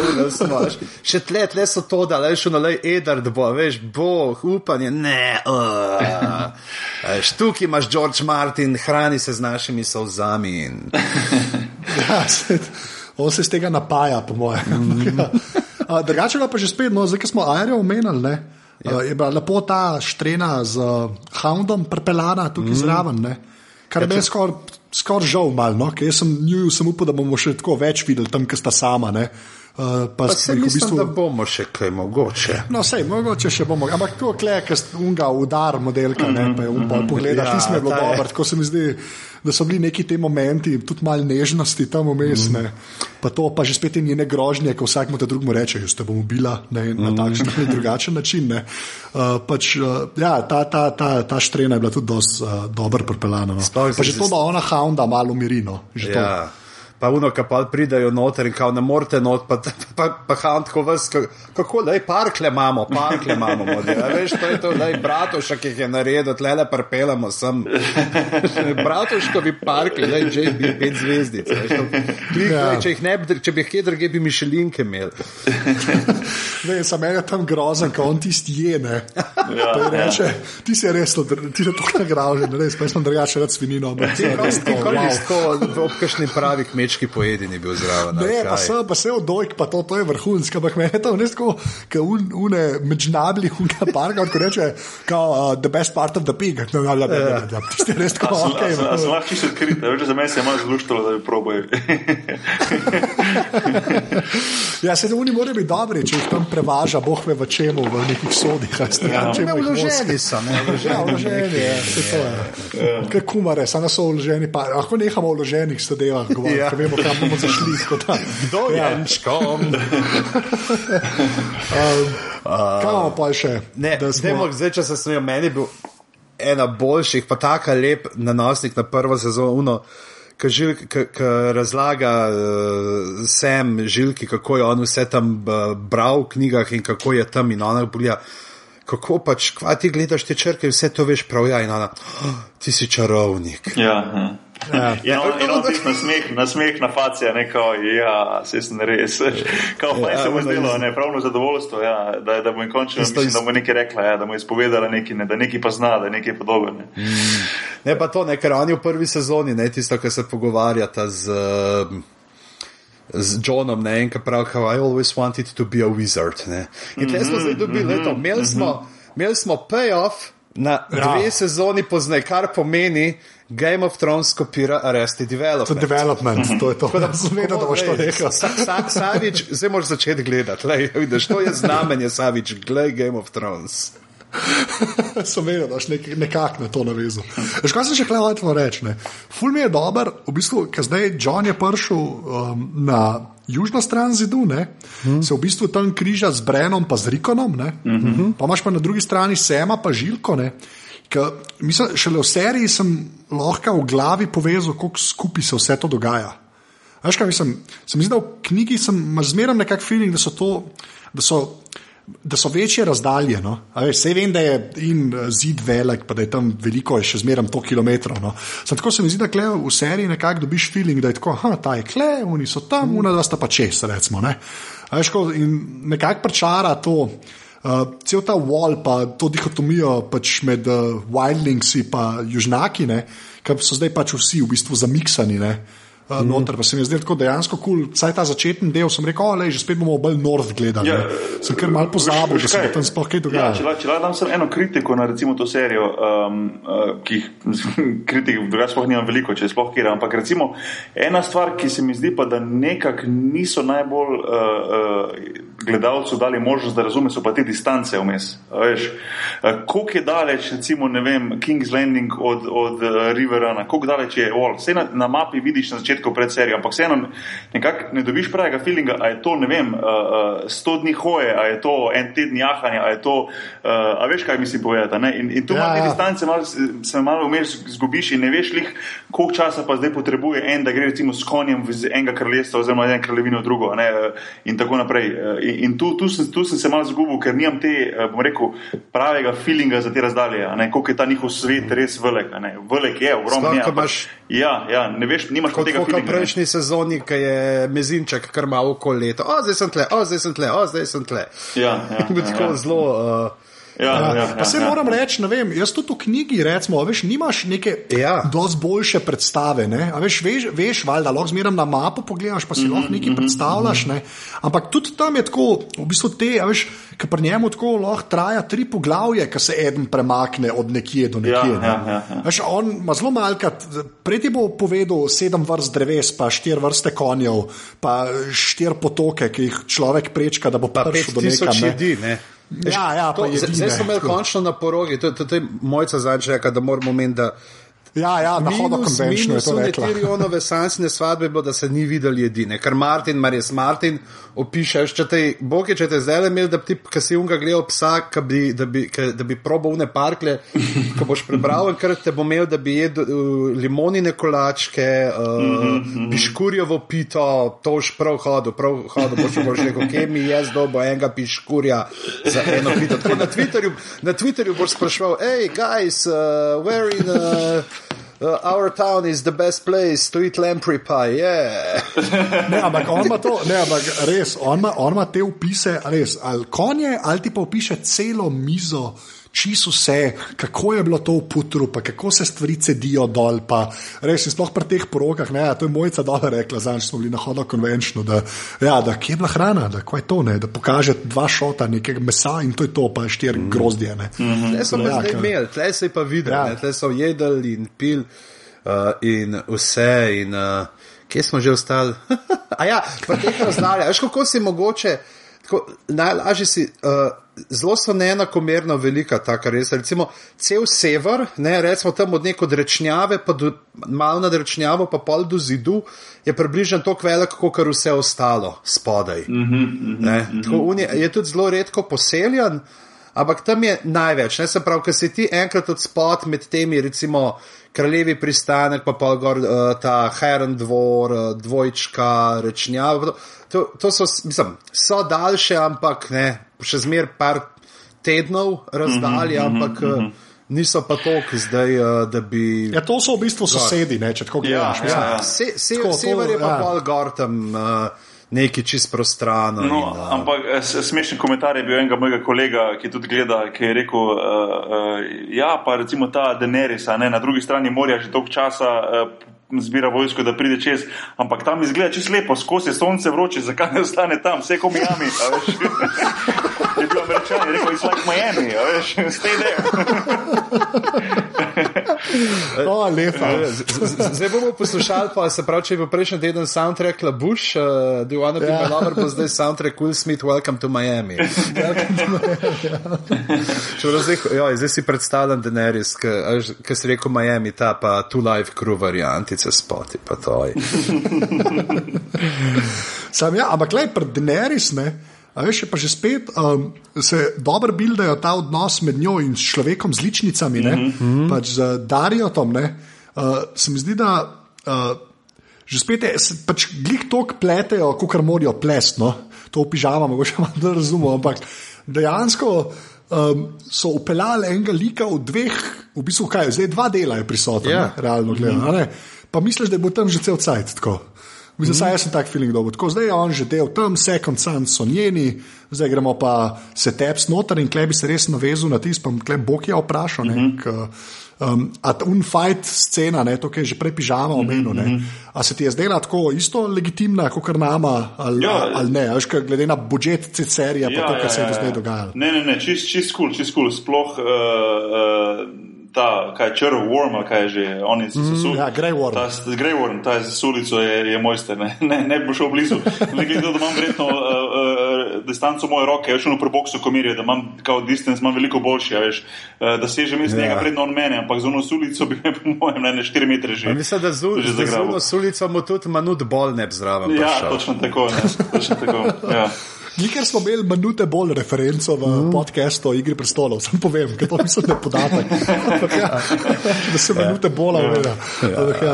Še tle, tle so to, da le šlo na Edard, bo, veš, boh, upanje, ne. Uh. Štuki imaš George Martin, hrani se z našimi solzami. Ja, se, on se z tega napaja, po mojem. Mm -hmm. Drugače pa že spet, no, zdaj smo Aero omenili. Ja. Je bila lepo ta štrena z Houndom prepeljana tukaj mm. zraven, kar ja, je skoraj skoraj žal, malo, no? ker sem, sem upal, da bomo še tako več videli tam, kjer sta sama. Ne? Uh, pa pa se mi zdi, da bomo še kaj mogoče. No, sej, mogoče še bomo. Ampak to je klej, ker unga udar modelka, mm -hmm. ne, pa je upal pogledati, ja, nismo bilo dobro. Tako se mi zdi, da so bili neki ti momenti, tudi malo nežnosti tam umestne. Mm -hmm. Pa to pa že spet je njene grožnje, ko vsak mu te drugemu reče, da te bom ubila ne, mm -hmm. na takšen ali drugačen način. Uh, pač, uh, ja, ta, ta, ta, ta štrena je bila tudi dosti uh, dobro propeljana. No. Pa že to, da ona hounda malo mirino. Ja pa uno, ki pa pridajo noter in kao ne morete not, pa, pa, pa hantko vas, kako, da je parkle imamo, parkle imamo, model. veš, to je to, da je bratoša, ki jih je naredil, tle le parpelamo sem. Bratoško bi parkle, da je bi pet zvezdic. Veš, to, klik, ja. če, ne, če bi jih kje druge, bi mišelinke imeli. Ne, sem enega tam grozen, ko on tisti je, ne. Ja, reče, ja. Ti si res, ti si to nagrajen, res, pa sem drugače rad svinino. Ti si tako, v obkašni pravi kmet kmečki pojedini bil zraven. Ne, pa kaj? se, pa se od dojk, pa to, to je vrhunsko, ampak meni je to res tako, kot un, une međnabli, unga parka, ko reče, kao, uh, the best part of the pig. No, no, no, no, no, no, tisti je res tako, A sem- a ok. sem- sem lahko čisto odkrit, a veš, za mene se je malo zluštalo, da bi proboj. Ja, se oni morajo biti dobri, če jih tam prevaža, boh ve v čemu, v nekih sodih. Ja. Ne, vloženi so, ne, Ja, vloženi. je, se to je. Kaj kumare, samo so vloženi, pa lahko nehamo o vloženih zadevah govoriti, Ja. Ja. vemo, kam bomo zašli. Kdo je Ja. Jančkom? Kaj imamo pa še? Ne, da smo... demo, zdaj, če se smejo, meni je bil ena boljših, pa tako lep nanosnik na prvo sezono. Ki razlaga uh, Sam Žilki, kako je on vse tam uh, bral v knjigah in kako je tam in ona bolja. Kako pač, kva ti gledaš te črke, vse to veš prav, ja, in ona, oh, ti si čarovnik. Ja, ja. Ja. In on, in on tisti nasmeh, nasmeh na facija, ne kao, ja, se sem res. Kao, fajn Ja, se mu ona zdelo, ne, pravno zadovoljstvo, ja, da, da bo in končno, mislim, iz- da bo nekaj rekla, ja, da mu je izpovedala nekaj, ne, da nekaj pa zna, da je nekaj podoben. Ne. Ne pa to, ne, ker oni v prvi sezoni, ne tisto, kar se pogovarjata z, uh, z Johnom, ne en, ki pravi, how I always wanted to be a wizard. Ne. In tle smo zdaj dobili, mm -hmm, imeli smo, imeli smo payoff na Ja. ja. dve sezoni poznaj, kar pomeni, Game of Thrones kopira Arrested To je Development. development, to je to. Sem vedel, da boš to rekel. Sa, sa, Savič, zdaj moraš začeti gledati. Lej, vidiš, to je znamenje, Savič, gledaj Game of Thrones. sem vedel, da boš nek, nekako na to navezal. Veš, kaj sem še hotel reči? ne? Ful mi je dober, v bistvu, ker zdaj John je prišel um, na južno stran zidu, ne? Mhm. se v bistvu tam križa z Brenom in z Rikonom, Mhm. pa imaš pa na drugi strani Sema pa Žilko. Ne? Mislim, šele v seriji sem lahko v glavi povezal, kako skupaj se vse to dogaja. Veš, kaj mislim? Se mi zdi, da v knjigi sem zmeraj nekak feeling, da so to. Da so, Da so večje razdalje. No? Vse vem, da je in eh, zid velik, pa da je tam veliko, je še zmeraj to kilometrov. No? Sam tako se mi zdi, da kle v seriji nekako dobiš feeling, da je tako, ah, ta je kle, oni so tam, una da sta pa čez, recimo. Ne? Veš, ko, in nekako prečara to. Uh, cel ta wall, pa to dihotomijo pač med uh, wildlingsi in južnaki, ki so zdaj pač vsi v bistvu zamiksani. Ne? Uh, mm. Noter pa se mi je zdelo tako dejansko kul, cool. saj ta začetni del sem rekel, da že spet bomo bolj north gledali. Ja, Ja, sem kar mal pozabil, da se tam sploh kaj Ja, dogajalo. če lahko dam samo eno kritiko na recimo to serijo, um, uh, ki jih kritik drugače sploh nimam veliko, če sploh kjer, ampak recimo ena stvar, ki se mi zdi pa, da nekako niso najbolj uh, uh, gledalcu dali možnost, da razume, so pa te distance vmes. Koliko je daleč, recimo, ne vem, King's Landing od, od uh, Riverana, koliko daleč je Wall. Vse na, na mapi vidiš na začetku pred serijo, ampak vseeno nekako ne dobiš pravega feelinga, a je to, ne vem, uh, 100 dni hoje, a je to en teden jahanja, a je to, uh, a veš, kaj mislim povedati. ne? In, in tu Ja, ja, te ja. distance malo, se malo vmes zgubiš in ne veš, lih, koliko časa pa zdaj potrebuje en, da gre recimo s konjem iz enega kraljestva oziroma iz ene kraljevine v drugo. Ne? In tako naprej. In, tu, tu, sem, tu sem se malo zgubil, ker nimam te, uh, bom rekel, pravega feelinga za te razdalje, koliko je ta njihov svet res velik. Velik je, ogromno je. imaš- Ja, ja, ne veš, nimaš Kot tega kot v feelinga. ne. prejšnji sezoni, ki je mezinček kar malo okoli leta. O, zdaj sem tle, o, zdaj sem tle, o, zdaj sem tle. Ja, ja, ja, ja. zelo. Uh, Ja, ja, ja, Pa se ja. moram reči, ne vem, jaz tudi v knjigi, recimo, a veš, nimaš neke Ja. dosti boljše predstave. Ne? A Veš, veš, veš valjda, lahko zmeraj na mapo pogledaš, pa si Mhm, lahko nekaj predstavljaš. Ne? Ampak tudi tam je tako, v bistvu te, a veš, ker pri njemu tako lahko traja tri poglavje, ker se eden premakne od nekje do nekje. Ja, ne. ja, ja, ja. Veš, on ima zelo malkrat, prej ti bo povedal sedem vrst dreves, pa štiri vrste konjev, pa štiri potoke, ki jih človek prečka, da bo pa prišel do. 5000 ne. jedi, ne. Ja, ja, to, zdaj- smo imeli končno na porogi, to, to, to je mojca zadnjič rekla, da moramo meniti, da Ja, ja, na hodo minus, konvenčno je to one rekla. Tyrionove sansine svadbe je bilo, da se ni videl jedine. Ker Martin, Marijas Martin, opišeš, če te, bog je, če te zdaj le imel, da bi ti, ki si unga gledal psa, ka bi, da, bi, ka, da bi probal une parkle, ko boš prebral, ker te bo imel, da bi jedel uh, limonine kolačke, uh, mm -hmm. piškurjevo pito, to už prav hodil, prav hodil, boš boš rekel, kje mi je zdobo enega piškurja za eno pito. Tako na Twitterju, na Twitterju boš spraševal, hej, guys, uh, where in. Uh, Uh, our town is the best place to eat lamprey pie. Yeah. Ne, ampak on ima to, ne, ampak res, on ima, on ima te upise, res, ali konje, ali ti pa opiše celo mizo čisto vse, kako je bilo to v putru, pa kako se stvari cedijo dol. Pa, res, sploh pri teh porokah, ne, to je mojica dobro rekla, zdaj smo bili na hodu konvenčno, da, ja, da kje je bila hrana, da, je to, ne, da pokaže dva šota nekega mesa in to je to, pa štiri mm. grozdje. Ne. Mm -hmm. Tle so ja, imeli, tle so pa videli, ja. tle so jedli in pil uh, in vse. In, uh, kje smo že ostali? A ja, pa teh razdalja, veš kako si mogoče tako, najlažje si, uh, zelo so neenakomerno velika ta, kar res. Recimo, cel sever, ne, recimo tam od neko rečnjave, pa do, malo nad rečnjavo, pa pol do zidu, je približno tako velik, kot kar vse ostalo spodaj. Mm -hmm, mm -hmm. tako, je, je tudi zelo redko poseljen. Ampak tam je največ, ne se pravi, ker si ti enkrat od spod med temi, recimo, kraljevi pristanek, pa pa gor uh, ta Heron dvor, uh, dvojčka, rečnjava to, to so, mislim, so daljše, ampak ne, še zmer par tednov razdalje, mm -hmm, ampak mm -hmm. niso pa toliko zdaj, eh, da bi. Ja, to so v bistvu sosedi, ne, če tako gledaš. Ja, ja, ja. Se, se, sever je pa ja. bolj gor tam. Uh, Neki čist prostrano. No, in, uh, ampak smešen komentar je bil enega mojega kolega, ki tudi gleda, ki je rekel: uh, uh, Ja, pa recimo ta Denerisa, ne, na drugi strani morja že dolgo časa uh, zbira vojsko, da pride čez, ampak tam izgleda čisto lepo, skozi sonce vroče, zakaj ne ostane tam, vse ko Miami. Je bil američan, je rekel, it's like Miami, veš, stay there. oh. Zdaj bomo poslušali, pa se pravi, če je bil prejšnji teden soundtrack La Bush, uh, do you wanna be yeah. my lover, pa zdaj soundtrack Will Smith, welcome to Miami. welcome to Miami, ja. Zdaj, jo, zdaj si predstavljam Daenerys, ki si rekel Miami, ta pa Two Life Crew varianti kartice spoti, pa to je. Sam ja, ampak le pred Denerys, ne. A veš, pa že spet um, se dobro bildajo ta odnos med njo in človekom z ličnicami, mm -hmm. pač z Darijotom. Uh, se mi zdi, da uh, že spet je, se, pač glih tok pletejo, kot morajo plesno, to v pižama, mogoče malo razumemo, ampak dejansko um, so upeljali enega lika v dveh, v bistvu kaj, zdaj dva dela je prisotna, yeah. Ja. realno gledano. Mm -hmm pa misliš, da bo tam že cel cajt. Mislim, mm -hmm. Jaz sem tak feeling, bo tako. Zdaj je on že del tam, second sun so njeni, zdaj gremo pa se teps noter in klebi se res navezal na tisto, pa kleb Bog je vprašal. Mm -hmm. Um, a unfight scena, ne, to, ki je že prej pižama omenil, mm -hmm. a se ti je zdela tako isto legitimna, kot nama, ali, ja, ali ne, až glede na budžet te serije, ja, pa to, kar ja, se je ja, do zdaj dogajalo. Ne, ne, ne, čist, čist kul, čist kul, sploh. Uh, uh, ta, kaj je črv, warm, kaj je že, oni so se suli. Mm, ja, grey warm. Ta, grey warm, ta z ulico je, je mojster, ne, ne, ne bi šel blizu. Ne glede na to, da imam verjetno uh, uh, distanco moje roke, veš, v preboksu komirje, da imam kao distance, imam veliko boljši, ja, veš, uh, da sežem iz ja. njega predno on mene, ampak z uno ulico bi me, po mojem, ne, ne 4 metre že. Mislim, da z uno ulico mu tudi manut bolj ne bi zraven. Ja, točno tako, ne, točno tako, ja. Nikar smo imeli minute bolj referenco v mm. podkastu o igri prestolov, sem povem, ker to mislim, da je podatek. ja, da se minute bolj avira. Ja, ja.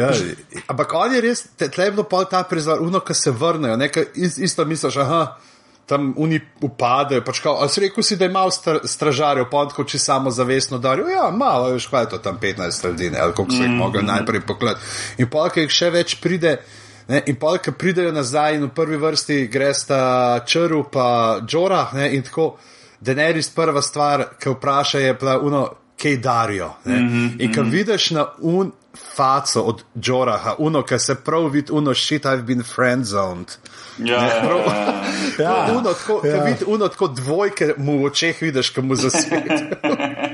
ja, ampak on je res, tle je bilo pa ta prizor, uno, ki se vrnejo, nekaj isto misliš, aha. Tam oni upadejo, pač kao, ali si rekel, si, da je malo stražarjev, pa tako če samo zavestno darijo. Ja, malo, veš, kaj je to tam 15 ljudi, ali koliko se jih mm, mogel mm. najprej poklet. In pa, ker jih še več pride, Ne, in pa, ki pridejo nazaj in v prvi vrsti gresta črv, pa džora, ne, in tako, denerist prva stvar, ki vpraša, je pa uno, kaj darijo. Mm -hmm, in ko mm -hmm. vidiš na un faco od džora, uno, ki se prav vidi, uno, shit, I've been friend zoned. Ja, ne, prav, ja, ja, uno, tako, ja. Vid, uno, tako dvojke mu v očeh vidiš, ki mu zasveti.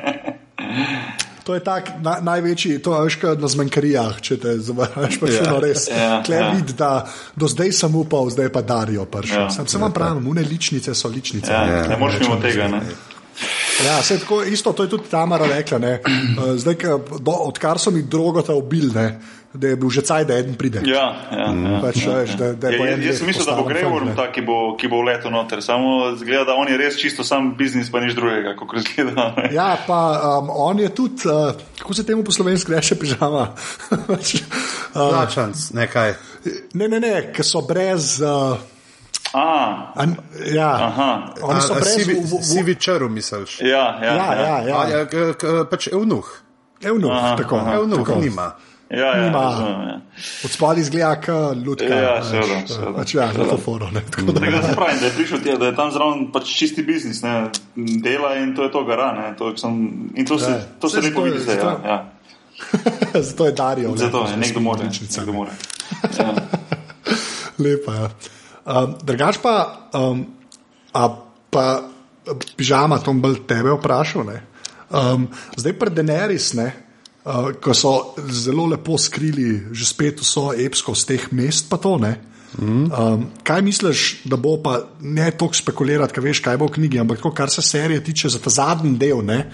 To je tak na, največji, to je veš, na zmanjkarijah, če te zavajaš, pa še yeah. no res. Yeah, ja, Klej yeah. Ja. vidi, da do zdaj sem upal, zdaj pa darijo prši. Yeah. Ja. Sam se vam pravim, une ličnice so ličnice. Yeah, ne, ne moreš mimo tega. Ne? Ja, tako, isto, to je tudi Tamara rekla. Zdaj, do, odkar so mi drogo ta ubil, ne, da je bil že caj, da en pride. Ja, ja, mm. ja. Pač, veš, da, da ja, jaz sem mislil, da bo Grejvorm ta, ki bo, ki bo letel noter. Samo zgleda, da on je res čisto sam biznis, pa nič drugega, kot zgleda. ja, pa um, on je tudi, uh, kako se temu po slovenski reče, pižama. Plačanc, uh, nekaj. Ne, ne, ne, ker so brez. Uh, A, An, ja, aha. oni so brez sivi, sivi črv, misliš? Ja, ja, ja. ja, ja. ja. Pač evnuh. Evnuh, aha, tako. Aha, evnuh tako. nima. Ja, ja, Nima. razumem, ja. Od spodaj izgleda kot lutka. Ja, seveda, seveda. Pač ja, za to foro. Ne, tako da. Tega se pravi, da je prišel tja, da je tam zraven pač čisti biznis, ne, dela in to je to gara. Ne, to sem, in to se, Ja. to se lepo vidi, zdaj, ja, ja. Zato je Darijo. Zato je, nekdo more. Nekdo more. Ja. Lepa. Ja. Um, drugač pa, um, a pa pižama, to bom bolj tebe vprašal. ne. Um, zdaj pa Deneris, ne, uh, ko so zelo lepo skrili že spet vso epsko z teh mest, pa to ne. Um, kaj misliš, da bo pa ne toliko spekulirati, kaj veš, kaj bo v knjigi, ampak tako, kar se serije tiče za ta zadnji del, ne,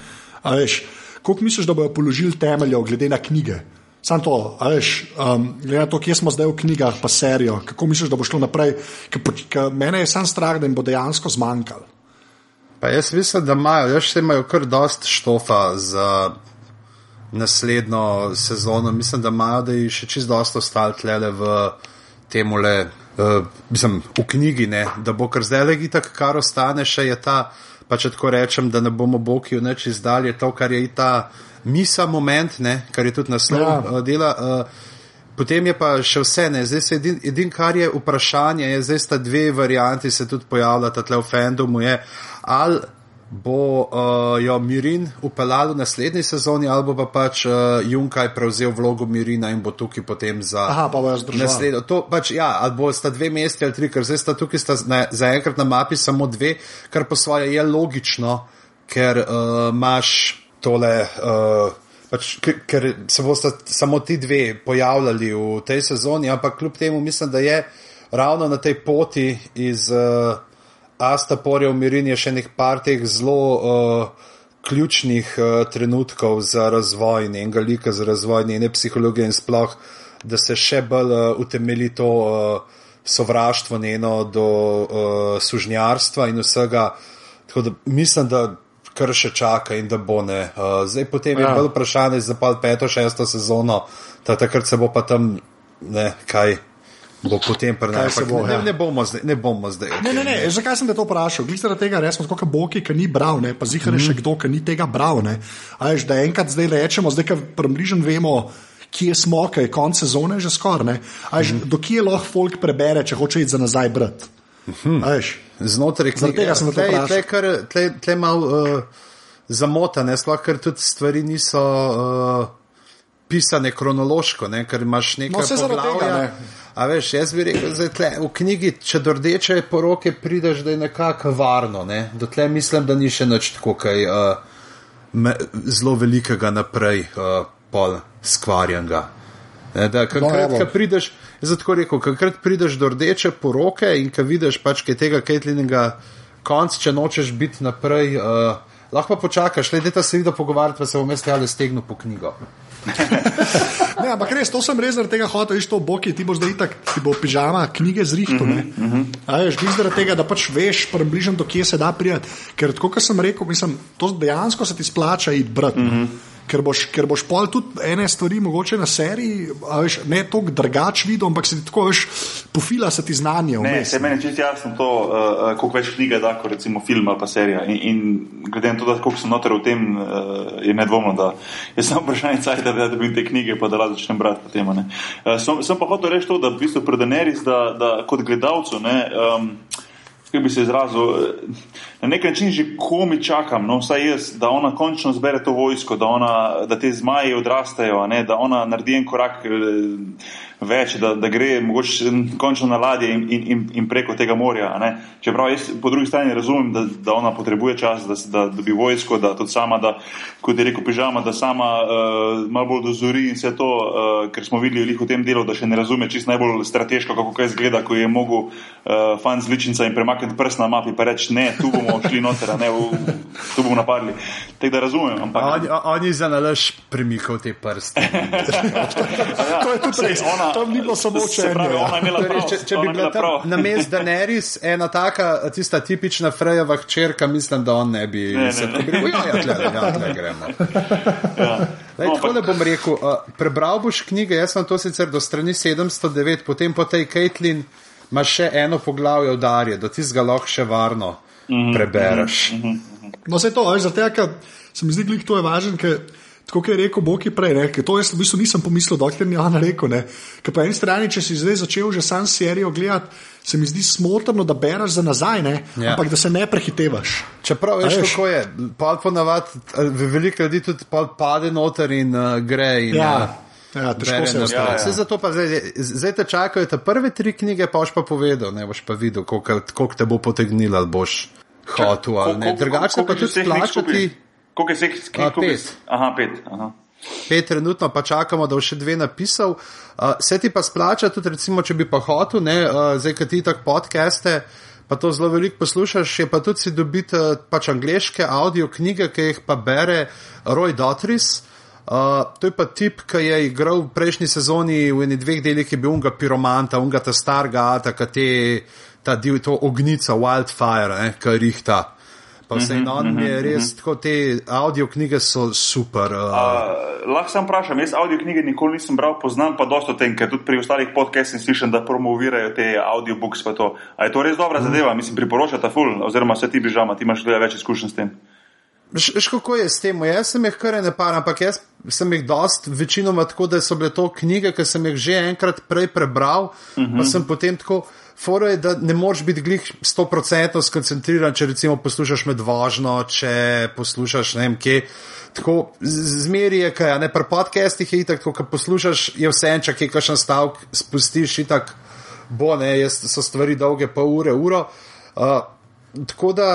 a veš, koliko misliš, da bojo položili temeljev glede na knjige? Sam to, a veš, um, glede na to, kje smo zdaj v knjigah, pa serijo, kako misliš, da bo šlo naprej, ker mene je sam strah, da jim bo dejansko zmanjkalo. Pa jaz mislim, da imajo, jaz še imajo kar dost štofa za naslednjo sezono. Mislim, da imajo, da je še čist dosta ostalo tlele v temule, uh, mislim, v knjigi, ne, da bo kar zdaj le itak, kar ostane še je ta, pa če tako rečem, da ne bomo boki v neč izdali, je to, kar je ta misa moment, ne, kar je tudi naslov ja. uh, dela. Uh, Potem je pa še vse, ne, zdaj se edin, edin kar je vprašanje, je zdaj sta dve varianti se tudi pojavljata tle v fandomu, je ali bo uh, jo Mirin upeljal v naslednji sezoni, ali pa pač uh, Junkaj prevzel vlogo Mirina in bo tukaj potem za Aha, pa naslednjo. To pač, ja, ali bo sta dve mesti ali tri, ker zdaj sta tukaj sta na, zaenkrat na mapi samo dve, kar po svoje je logično, ker uh, imaš tole. Uh, Pač, ker- ker se boste samo ti dve pojavljali v tej sezoni, ampak kljub temu mislim, da je ravno na tej poti iz uh, Astaporja v Mirin je še nek par teh zelo uh, ključnih uh, trenutkov za razvoj njenega lika, za razvoj njene psihologije in sploh, da se še bolj uh, utemeli to uh, sovraštvo njeno do uh, sužnjarstva in vsega. Tako da mislim, da kar še čaka in da bo ne. Uh, zdaj potem ja. Ja. je bolj vprašanje za pa peto, šesto sezono, ta takrat se bo pa tam ne kaj. Bo potem prenašal. bo, Ne, ja. ne, bomo zdaj, ne bomo zdaj. Ne, ne, ne, zakaj sem te to vprašal? Glede zaradi tega, res smo kot Boki, ki ni bral, ne, pa zihar je še kdo, ki ni tega bral. Ne. A veš, da enkrat zdaj rečemo, zdaj, ker približno vemo, kje smo, kaj je konec sezone že skoraj. Do kje lahko folk prebere, če hoče iti za nazaj brat. A veš, Znotraj knjige. sem tle, tle, kar, tle, tle mal uh, zamotane, sploh ker tudi stvari niso uh, pisane kronološko, ne, ker imaš nekaj No, zaradi tega, poglavja. ne. A veš, jaz bi rekel, da tle, v knjigi, če do rdeče poroke prideš, da je nekako varno. Ne? Do tle mislim, da ni še nič tako kaj uh, me, zelo velikega naprej, uh, pol skvarjenega. Ne, da, No, kakrat, ko prideš, jaz tako rekel, kakrat prideš do rdeče poroke in ko vidiš pač kaj tega Caitlinega konc, če nočeš biti naprej, uh, lahko pa počakaš, le da se vidi pogovarjati, pa se bom jaz tale stegnil po knjigo. Ne, ampak res, to sem res zaradi tega hotel, viš to boki, ti boš zdaj itak, ti bo pižama, knjige zrihto. Uh -huh, uh -huh. Že zaradi tega, da pač veš, približno do kje se da prijeti. Ker tako, kot sem rekel, mislim, to dejansko se ti splača iti brati. Uh -huh. Ker boš, ker boš pol tudi ene stvari, mogoče na seriji, veš, ne toliko drugač videl, ampak se ti tako, veš, pofila se ti znanje. Ne, se meni čisto jasno to, uh, koliko več knjige da, kot recimo film ali pa serija. In, in glede na to, da koliko sem noter v tem, uh, je nedvomno, da je samo vprašanje cajt, da, da dobim te knjige, pa da lahko začnem brati po tem. Uh, sem, sem pa hotel reči to, da v bistvu predeneris, da, da kot gledalcu, ne, um, kako bi se izrazil, eh, na nek način že komi čakam, no, vsaj jaz, da ona končno zbere to vojsko, da, ona, da te zmaji odrastejo, ne, da ona naredi en korak eh, več, da, da gre mogoče končno na ladje in, in, in, in preko tega morja. ne. Čeprav jaz po drugi strani razumem, da, da ona potrebuje čas, da, da dobi vojsko, da tudi sama, da, kot je rekel Pižama, da sama uh, malo bolj dozori in vse to, uh, ker smo videli lih v tem delu, da še ne razume čist najbolj strateško, kako kaj zgleda, ko je mogel uh, fan z ličnica in premakniti prst na mapi, pa reči ne, tu bomo šli noter, ne, v, tu bomo napadli. Tako da razumem, ampak. On, on je za nalaž premikal te prste. Ja, To je tudi saj res. Tam ni bilo samo Se pravi, učenje, ja. imela prav. Če, če bi bila tam na mestu Daenerys ena taka, tista tipična Frejeva hčerka, mislim, da on ne bi Ne, se ne, ne. rekel. Ja, ja, tle, ja, tle gremo. Ja. Lej, No, tako da bom rekel, uh, prebral boš knjige, jaz sem to sicer do strani 709, potem po tej Caitlin imaš še eno poglavje v Darje, da ti ga lahko še varno Mhm, prebereš. No, vse to, a veš, tega, ker se mi zdi, da to je važno, ker tako je rekel Boki prej, ne, ker to jaz v bistvu nisem pomislil, dokler ni on rekel. Ne, ker po eni strani, če si zdaj začel že sam serijo gledati, se mi zdi smotrno, da bereš za nazaj, ne, Ja. ampak da se ne prehitevaš. Čeprav veš, veš? kako je, pa ponavadi veliko ljudi tudi pade noter in uh, gre. In, Ja, uh, ja, težko se Ja, ja. Zato pa zdaj, zdaj te čakajo te prve tri knjige, pa boš pa povedal, ne boš pa videl, koliko, koliko te bo potegnilo, ali boš hotel ali ne. Drugače pa tudi plačati. Koliko je vseh pet. Aha, pet. Aha. Pet trenutno pa čakamo, da bo še dve napisal. Uh, se ti pa splača tudi, recimo, če bi pa hotel, ne, uh, zdaj, kad ti tako podcaste, pa to zelo veliko poslušaš, je pa tudi si dobiti uh, pač angliške audio knjige, ki jih pa bere Roy Dotris. Uh, to je pa tip, ki je igral v prejšnji sezoni v eni dveh delih, je bil unga piromanta, unga ta starga, ta, ta div, to ognica, wildfire, ki rihta. Pa vse in on je res, tako te audio knjige so super. Uh, Uh, lahko sam vprašam, jaz audio knjige nikoli nisem bral, poznam pa dosta o tem, ker tudi pri ostalih podcastih slišim, da promovirajo te audiobooks. pa to. A je to res dobra zadeva, mislim, priporočata ful, oziroma se ti bižama, ti imaš več izkušenj s tem. Veš, kako je s tem? Jaz sem jih kar ne par, ampak jaz sem jih dost večinoma tako, da so bile to knjige, ki sem jih že enkrat prej prebral, uh -huh. pa sem potem tako. Foro je, da ne moreš biti glih 100% skoncentriran, če recimo poslušaš med vožnjo, če poslušaš ne vem kje. Tako zmeri je, kaj, ne pri podcastih je itak, ko poslušaš, je vse en, če kje kakšen stavek spustiš, itak bo, ne, jaz, so stvari dolge pol ure, uro. Uh, tako da,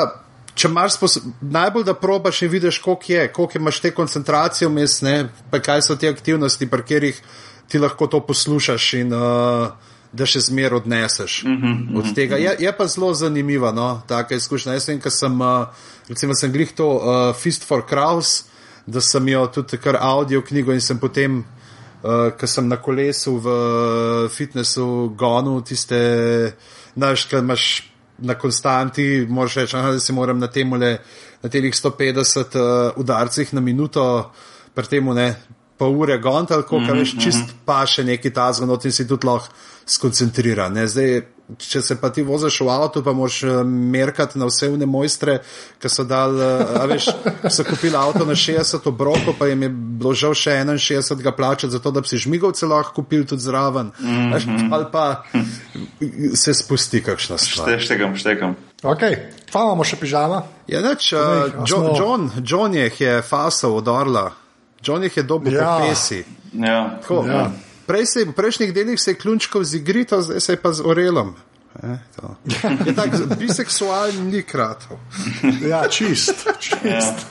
če imaš najbolj da probaš in vidiš, koliko je, koliko imaš te koncentracije vmes, ne, pa kaj so te aktivnosti, pri katerih ti lahko to poslušaš in uh, da še zmer odneseš mm -hmm, od tega. Je, je pa zelo zanimiva, no, taka izkušnja. Jaz vem, ker sem, uh, recimo, sem glih to uh, Fist for Crows, da sem jo tudi kar audio knjigo in sem potem. Uh, Ker sem na kolesu v fitnessu gonil tiste, znaš, kaj imaš na konstanti, moraš reči, aha, da si moram na tem le, na teh 150 uh, udarcih na minuto, pri tem ne pa ure gonta, ali kako veš, čist pa še neki tazgo, not in si tudi lahko skoncentriran. Ne? Zdaj, če se pa ti voziš v avtu, pa moraš eh, merkati na vse une mojstre, ki so dal, eh, a veš, so kupili avto na 60 obrokov, pa jim je bilo žal še 61 ga plačati, zato da bi si žmigovce lahko kupili tudi zraven. Mm -hmm. Ali pa se spusti kakšna stvar. Šte- Štekam, štekam. Ok, pa imamo še pižama. Ja, neč, uh, John, John, John jih je fasal od Orla, John jih je dobil Ja. ja. po pesi. Ja. Tako, Ja. ja. Prej se je, v prejšnjih delih se je klunčkal z igrito, zdaj se je pa z orelom. E, to. je tak biseksualni lik ratov. Ja, čist, čist,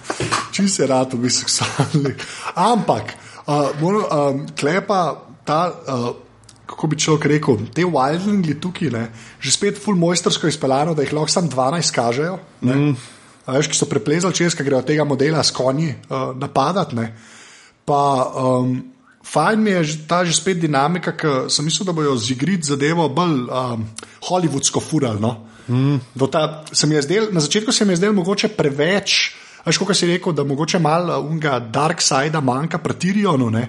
čist je rad v biseksualni. Ampak, uh, moram, um, klepa ta, uh, kako bi človek rekel, te wildlingi tukaj, ne, že spet full mojstersko izpeljano, da jih lahko samo 12 kažejo. Mm. Veš, ki so preplezali čez, ki grejo tega modela s konji uh, napadati. Ne. Pa um, fajn mi je ta že spet dinamika, ker sem mislil, da bojo z igrit zadevo bolj um, hollywoodsko furali. No? Mm. Ta, zdel, na začetku se mi je zdelo mogoče preveč, veš, kot si rekel, da mogoče malo unga dark side manjka pri Tirionu. ne.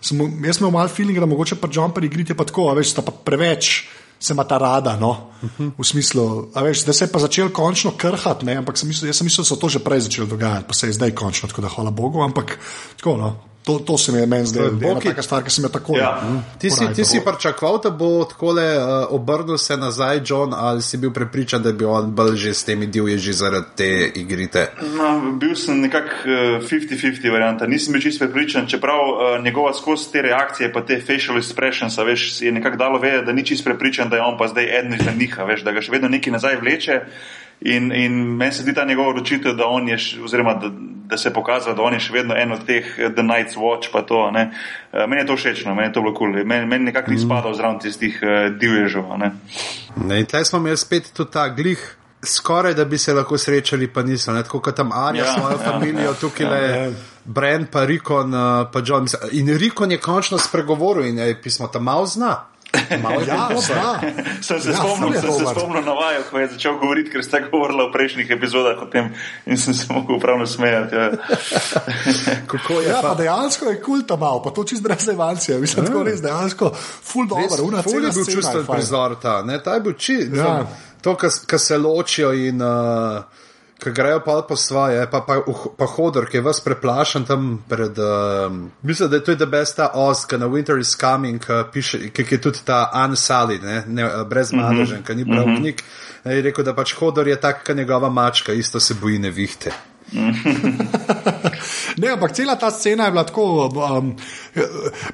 Sem, jaz imel malo feeling, da mogoče pa Jumper igrit je pa tako, a veš, sta pa preveč. Se ima ta rada, no? v smislu, veš, da se je pa začel končno krhati, ne? ampak sem mislil, jaz sem mislil, da so to že prej začeli dogajati, pa se je zdaj končno, tako da hvala Bogu, ampak tako, no, to, to se mi je meni zdelo, da je taka stvar, ki sem jo tako Ja. Ti si, ti si pričakoval, da bo takole uh, obrnil se nazaj, John, ali si bil prepričan, da bi on bolj že s temi divježi zaradi te igrite? No, bil sem nekako uh, 50-50 varianta, nisem bil čisto prepričan, čeprav uh, njegova skozi te reakcije, pa te facial expressions, veš, je nekako dalo vedeti, da ni čisto prepričan, da je on pa zdaj eden izmed njih, a veš, da ga še vedno nekaj nazaj vleče. In, in meni se zdi ta njegova odločitev, da, je oziroma, da, da se je pokazal, da on je še vedno en od teh eh, The Night's Watch. pa To, ne. Eh, meni je to všeč, no, meni je to bilo kul. Cool. Meni, meni nekako ni spadal zraven tistih uh, divježev. a ne. Ne, in tleh smo imeli spet tudi ta glih. Skoraj da bi se lahko srečali, pa niso. Ne? Tako kot tam Anja, Ja, ja, svojo ja, ja, familijo, tukaj le ja, Brent, pa Rikon, pa John. In Rikon je končno spregovoril in je pismo tam malo zna. Malo Ja, zna. Sem se Ja, spomnil, sem se spomnil na vaju, ko je začel govoriti, ker ste govorili v prejšnjih epizodah o tem in sem se mogel pravno smejati. Ja. Kako je Ja, pa? pa dejansko je kul tam malo, pa to čist brez evancije. Mislim, tako res dejansko, full dobro, una ful je bil čusten prizor ta, ne, ta je bil čist. Ja. Ja. To, kar se ločijo in uh, ki grejo pa po svoje, pa, pa, pa hodor, ki je vas preplašen tam pred. Um, mislim, da je to the best Oz, ki na Winter is Coming, ki, ki je tudi ta unsullied, ne, ne, brez madežen, ki ni bral mm -hmm. knjig. Je rekel, da pač hodor je tak, kot njegova mačka, isto se boji nevihte. ne, ampak cela ta scena je bila tako. Um,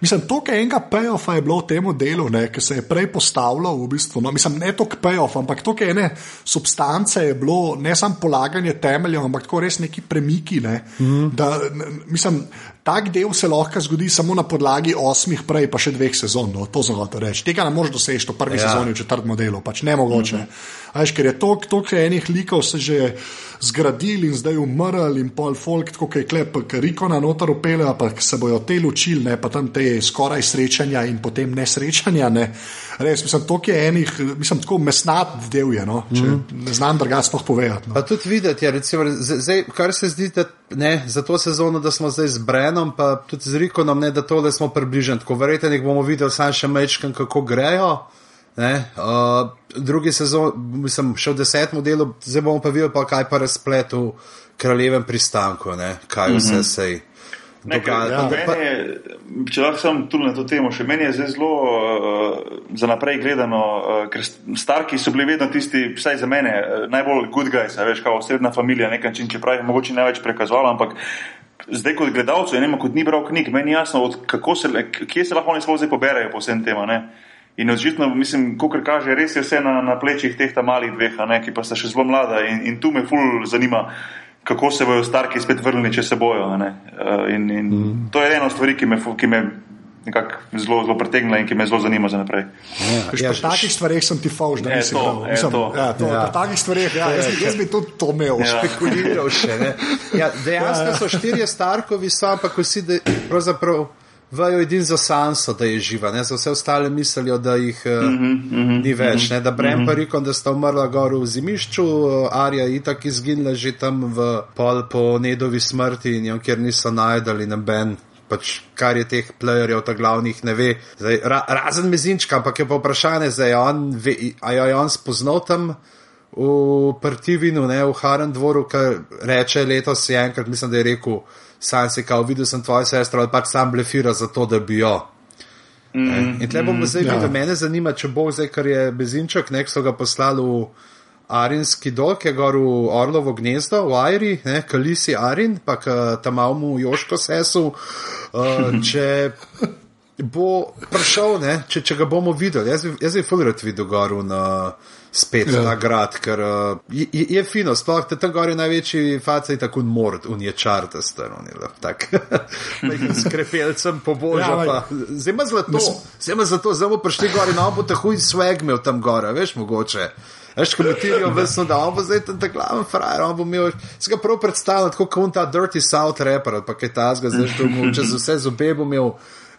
mislim, to, kar enega payoffa je bilo v tem delu, ki se je prej postavljal, v bistvu, no, mislim, ne toliko payoff, ampak to, kar ene substance je bilo, ne samo polaganje temeljev, ampak tako res neki premiki. Ne, mm -hmm. da, mislim, tak del se lahko zgodi samo na podlagi osmih, prej pa še dveh sezon. No, to sem hotel reči. Tega ne moreš doseči v prvi ja. sezoni, v četrtem delu, pač ne mogoče. Mm -hmm. Ajš, ker je toliko enih likov se že zgradili in zdaj umrli, in pol folk, kot je klep, ki riko na notar upele, pa se bojo te lučili, ne pa tam te skoraj srečanja in potem nesrečanja. Ne. Res, mislim, to je enih, mislim, tako mesnat del je, no, če mm -hmm. ne znam drugače sploh povedati. No. Pa tudi videti, ja, recimo, zdaj, kar se zdi, da ne, za to sezono, da smo zdaj z Brenom, pa tudi z Rikonom, ne, da tole smo približeni. Tako verjete, da bomo videli sam še mečkam, kako grejo. Ne, uh, drugi sezon, mislim, še v desetem delu, zdaj bomo pa videli, pa kaj pa razplet v kraljevem pristanku, ne, kaj vse mm -hmm. se je. Ja. Če lahko sem tu na to temo, še meni je zelo uh, za naprej gledano, uh, ker starki so bili vedno tisti, vsaj za mene, uh, najbolj good guys, veš, kao srednja familija, nekaj način, če pravi, mogoče največ prikazovalo, ampak zdaj kot gledalcu, ne vem, kot ni bral knjig, meni je jasno, se, kje se lahko oni sploh zdaj poberajo po vsem tem. In očitno, mislim, kot kaže, res je vse na, na plečih teh malih dveh, ne, ki pa sta še zelo mlada. In, in tu me ful zanima, kako se bodo starki spet vrnili, če se bojo. Uh, in, in mm. To je ena stvar, ki me, ki me nekako zelo, zelo pretegnila in ki me zelo zanima za naprej. Ja, ja, pri takih stvareh sem ti fauž, da nisem videl. Mislim, to. Ja, to, ja. Pri takih stvareh, ja, jaz, jaz bi tudi to imel. Ja. Špekuliral še. Ja, dejansko ja. so štirje starkovi, sam pa vsi, pravzaprav vajo edin za Sanso, da je živa, ne? za vse ostale mislijo, da jih mm -hmm, mm -hmm, ni več, mm -hmm, da Brem mm -hmm. pa rekel, da sta umrla gor v zimišču, Arja je itak izginila že tam v pol po nedovi smrti in jo kjer niso najdali na Ben. Pač, kar je teh playerjev, ta glavnih, ne ve. Zdaj, ra, razen mezinčka, ampak je pa vprašanje, ali je on spoznal tam v Partivinu, ne v Harem dvoru, kar reče letos, je enkrat, mislim, da je rekel, sam si kao, videl sem tvojo sestro, ali pač sam blefira za to, da bi jo. Mm, in tle bomo mm, zdaj videli, ja. mene zanima, če bo zdaj, kar je Bezinček, nek so ga poslali v Arinski dol, ki je gor v Orlovo gnezdo, v Airi, ne, Kalisi Arin, pa tam malmu Joško sesu, uh, če bo prišel, ne, če, če ga bomo videli, jaz, jaz bi fulirat videl gor na. Uh, spet ja. ta grad, ker uh, je, je fino, sploh te tam gori največji facaj, tako mord, unije čarte strani, tako s krepelcem pobožja. Ja, zdaj ima zlato, zdaj ima zlato, zdaj bomo prišli gori, no bo te huj swag imel tam gora, veš mogoče. Veš, komentirjo, vesno, da on bo zdaj tam ta glaven frajer, on bo imel, se ga prav predstavljati, kako on ta dirty south rapper, pa kaj ta zga, zdaj što mu čez vse zobe bo imel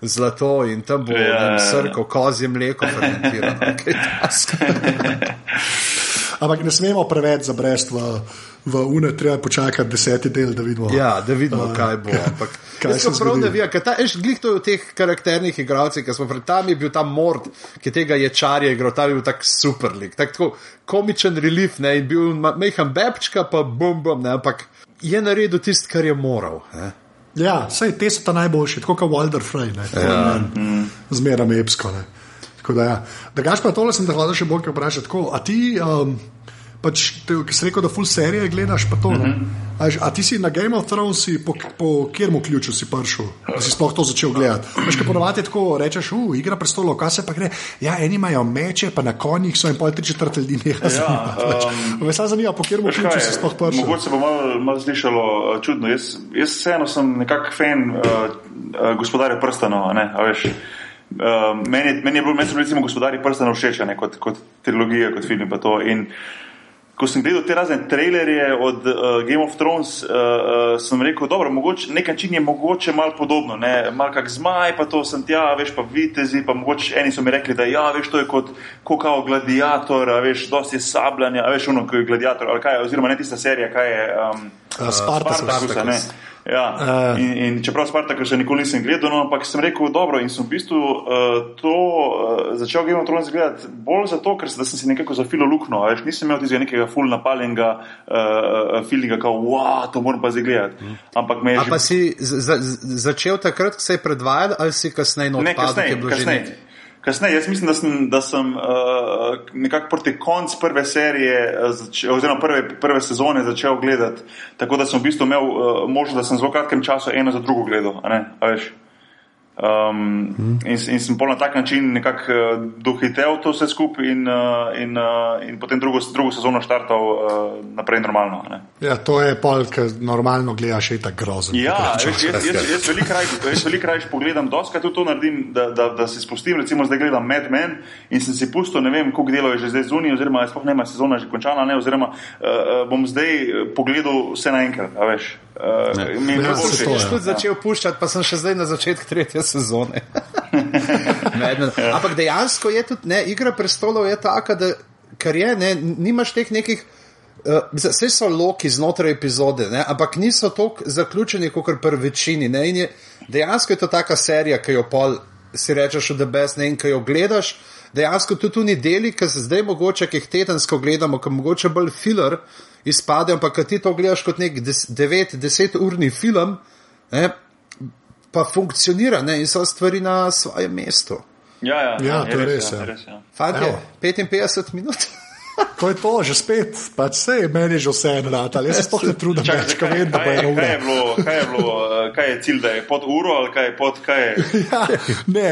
zlato in tam bo ja, srko, kozje mleko fermentirano. Ampak ne smemo preveč zabresti v, v UNE, treba počakati deseti del, da vidimo. Ja, da vidimo, uh, kaj bo. Ampak, kaj se prav ne ve, kaj ta, eš, glih to je v teh karakternih igralcih, ki smo pred tam je bil ta mord, ki tega je čarje igral, ta je bil tak super lik, tak tako komičen relief, ne, in bil mehan bebčka, pa bum bum, ne, ampak je naredil tisto, kar je moral. Ne. Ja, sej, te so ta najboljši, tako kot Walter Frey, ja. zmeraj epsko. Da, ja. da gaš pa tole sem te hodil še bolj vprašati. A ti, um, pač, ki si rekel, da full serije gledaš, pa to. Mm -hmm. a, a ti si na Game of Thrones, po, po kjermu ključu si prišel, da si sploh to začel gledati. Veš, kaj ponovadi tako rečeš, uh, igra prestolov, kaj se pa gre. Ja, eni imajo meče, pa na konjih so in pol tri četrt ljudi nekaj ja. Um, Me samo zanima, po kjermu ključu si sploh prišel. Mogoče se bo malo mal slišalo uh, čudno. Jaz, jaz vseeno sem nekak fan uh, uh, gospodarja prstanov, ne, a veš. Uh, meni, meni je bilo, meni so bili, recimo, gospodari prstanov všeč, kot, kot trilogija, kot film. In, ko sem gledal te razne trailerje od uh, Game of Thrones, uh, uh, sem rekel, da je nekaj čim je mogoče malo podobno, ne? mal kak zmaj, pa to sem tja, veš pa vitezi, pa mogoče eni so mi rekli, da ja, veš, to je kot kao gladiator, veš, dosti je sabljanja, veš, ono, kot je gladiator, ali kaj, oziroma ne tista serija, kaj je. Um, uh, Spartacus. Spartacus Ja. Uh. In, in čeprav Spartaka še nikoli nisem gledal, no, ampak sem rekel, dobro, in sem v bistvu uh, to uh, začel Game of Thrones gledati bolj zato, ker sem si nekako zafilo lukno, veš, nisem imel tistega nekega full napaljenega uh, feelinga, kao, wow, to moram pa zdaj gledati. Mm. Ampak me je. A že... pa si začel takrat, ko se je predvajal, ali si kasneje noč? Ne, kasneje, kasneje. Kasneje, jaz mislim, da sem, da sem uh, nekako proti koncu prve serije, uh, oziroma prve, prve sezone začel gledati, tako da sem v bistvu imel uh, možnost, da sem v zelo kratkem času eno za drugo gledal. Um, in, in sem pol na tak način nekako uh, dohitev to vse skupaj in, uh, in, uh, in potem drugo, drugo sezono štartal uh, naprej normalno. Ne? Ja, to je pol, ker normalno gledaš še tako grozno. Ja, jaz, jaz, jaz, jaz veliko rajš pogledam, doskrat tudi to naredim, da, da, da se spustim, recimo zdaj gledam Mad Men in sem si pustil, ne vem, koliko delo je že zdaj zunaj, oziroma je sploh nema sezona že končana, ne, oziroma uh, bom zdaj pogledal vse naenkrat, a veš. Uh, ja, sem ja. tudi začel puščati, pa sem še zdaj na začetku tretje sezone. Ampak dejansko je tudi, ne, igra prestolov je taka, da kar je, ne, nimaš teh nekih. Uh, vse so loki znotraj epizode, ne, ampak niso tako zaključeni, kot pri večini. Ne, je, dejansko je to taka serija, ki jo pol si rečeš, da je best, ne in ki jo gledaš. Dejansko tudi tu ni deli, ki se zdaj mogoče, ki jih tedensko gledamo, ki mogoče bolj filler izpade, ampak ti to gledaš kot nek 9-10 urni film, ne, pa funkcionira ne, in so stvari na svojem mestu. Ja, ja, ja, ja to je res. Ja. res ja. Fantje, 55 minut. Ko je to že spet, pač vse je meni že vse eno, ali jaz se sploh ne trudim več, ko vem, da bo eno uro. Kaj je bilo, kaj je, bilo, eh, kaj je cilj, da je pod uro ali kaj je pod kaj? Je? ja, ne,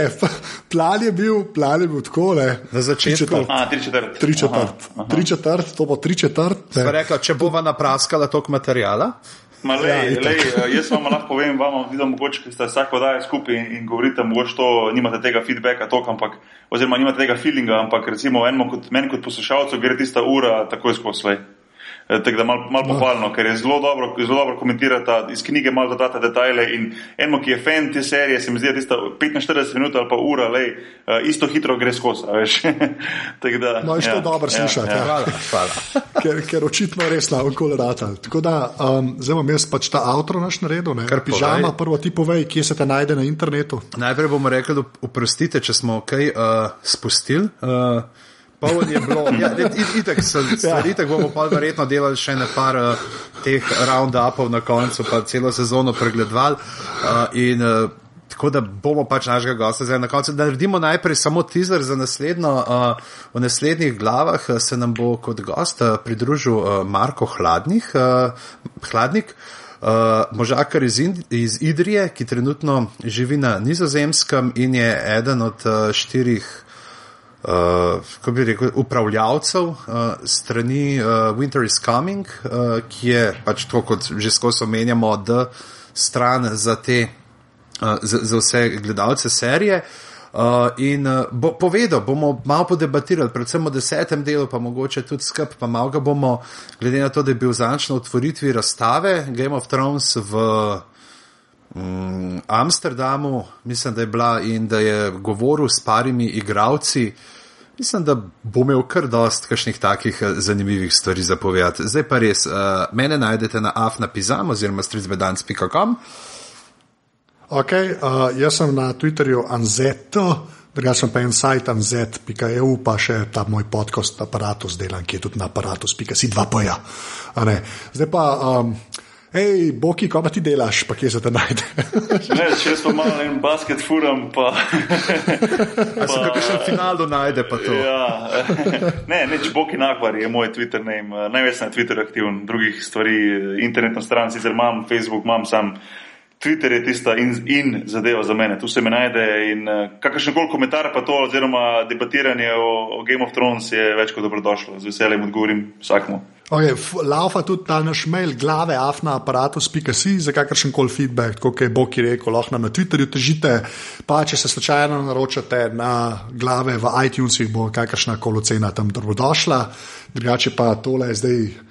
plan je bil, plan je bil tako, ne. Na začetku. Tri četrt. Tri četrt, tri četrt, to bo tri četrt. Rekla, če bova napraskala tok materijala. Ma, lej, ja, lej, eh, jaz vam lahko povem, vam vidim, mogoče, ki ste vsako daje skupaj in, in govorite, mogoče to nimate tega feedbacka, tok, ampak, oziroma nimate tega feelinga, ampak recimo kot, meni kot poslušalcu gre tista ura takoj skozi tako da malo mal no. pohvalno, ker je zelo dobro, zelo dobro komentirata iz knjige, malo dodata detajle. In eno, ki je fan te serije, se mi zdi, da je 45 minut ali pa ura, lej, uh, isto hitro gre skozi. da, no, je ja, to dobro ja, slišati. Ja, ja. Hvala, hvala. ker, ker očitno res na okolju rata. Tako da, um, zdaj bom jaz pač ta avtor naš naredil, kar pižama, prvo ti povej, kje se te najde na internetu. Najprej bomo rekli, oprostite, če smo kaj uh, spustili. Uh, Pol je bilo, ja, itek so stvari, ja. tako bomo pa verjetno delali še ne par uh, teh round-upov na koncu, pa celo sezono pregledovali. Uh, in uh, tako da bomo pač našega gosta zdaj na koncu. Da naredimo najprej samo teaser za naslednjo. Uh, v naslednjih glavah se nam bo kot gost uh, pridružil uh, Marko Hladnih, uh, Hladnik. Uh, možakar iz, iz Idrije, ki trenutno živi na nizozemskem in je eden od uh, štirih uh, kako bi rekel, upravljavcev uh, strani uh, Winter is Coming, uh, ki je pač to, kot že skozi omenjamo, da stran za, te, uh, za, za vse gledalce serije. Uh, in uh, bo, povedal, bomo malo podebatirali, predvsem o desetem delu, pa mogoče tudi skrb, pa malo ga bomo, glede na to, da je bil zančno otvoritvi razstave Game of Thrones v mm, Amsterdamu, mislim, da je bila in da je govoril s parimi igravci. Mislim, da bom imel kar dost kakšnih takih eh, zanimivih stvari za povedati. Zdaj pa res, uh, mene najdete na afnapizam oziroma stricbedans.com. Ok, uh, jaz sem na Twitterju Anzeto, drugač sem pa en sajt anzet.eu, pa še ta moj podcast aparatus delam, ki je tudi na aparatus.si2.ja. Zdaj pa. Um, hej, Boki, kaj pa ti delaš, pa kje se te najde? ne, če sem malo en basket furam, pa. pa se kakšen še finalu najde, pa to. ja, ne, neč Boki Nahvar je moj Twitter name, največ na Twitterju aktiven, drugih stvari, internetna stran, sicer imam Facebook, imam sam. Twitter je tista in, in zadeva za mene, tu se mi najde in uh, kakršen koli komentar pa to, oziroma debatiranje o, o Game of Thrones je več kot dobrodošlo. Z veseljem odgovorim vsakmu. Okay, laufa tudi ta naš mail, glave, afna, aparatus.si za kakršen koli feedback, kot je Boki rekel, lahko na Twitterju težite, pa če se slučajno naročate na glave v iTunesih, bo kakršna koli ocena tam dobrodošla, drugače pa tole je zdaj.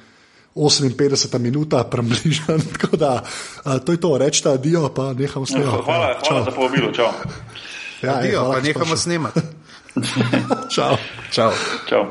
58 minuta, prebližen. Tako da uh, to je to, rečete, adijo, pa nehamo snemati. Ja, hvala, hvala za povabilo, čau. Ja, adijo, pa nehamo snemati. čau. čau. čau.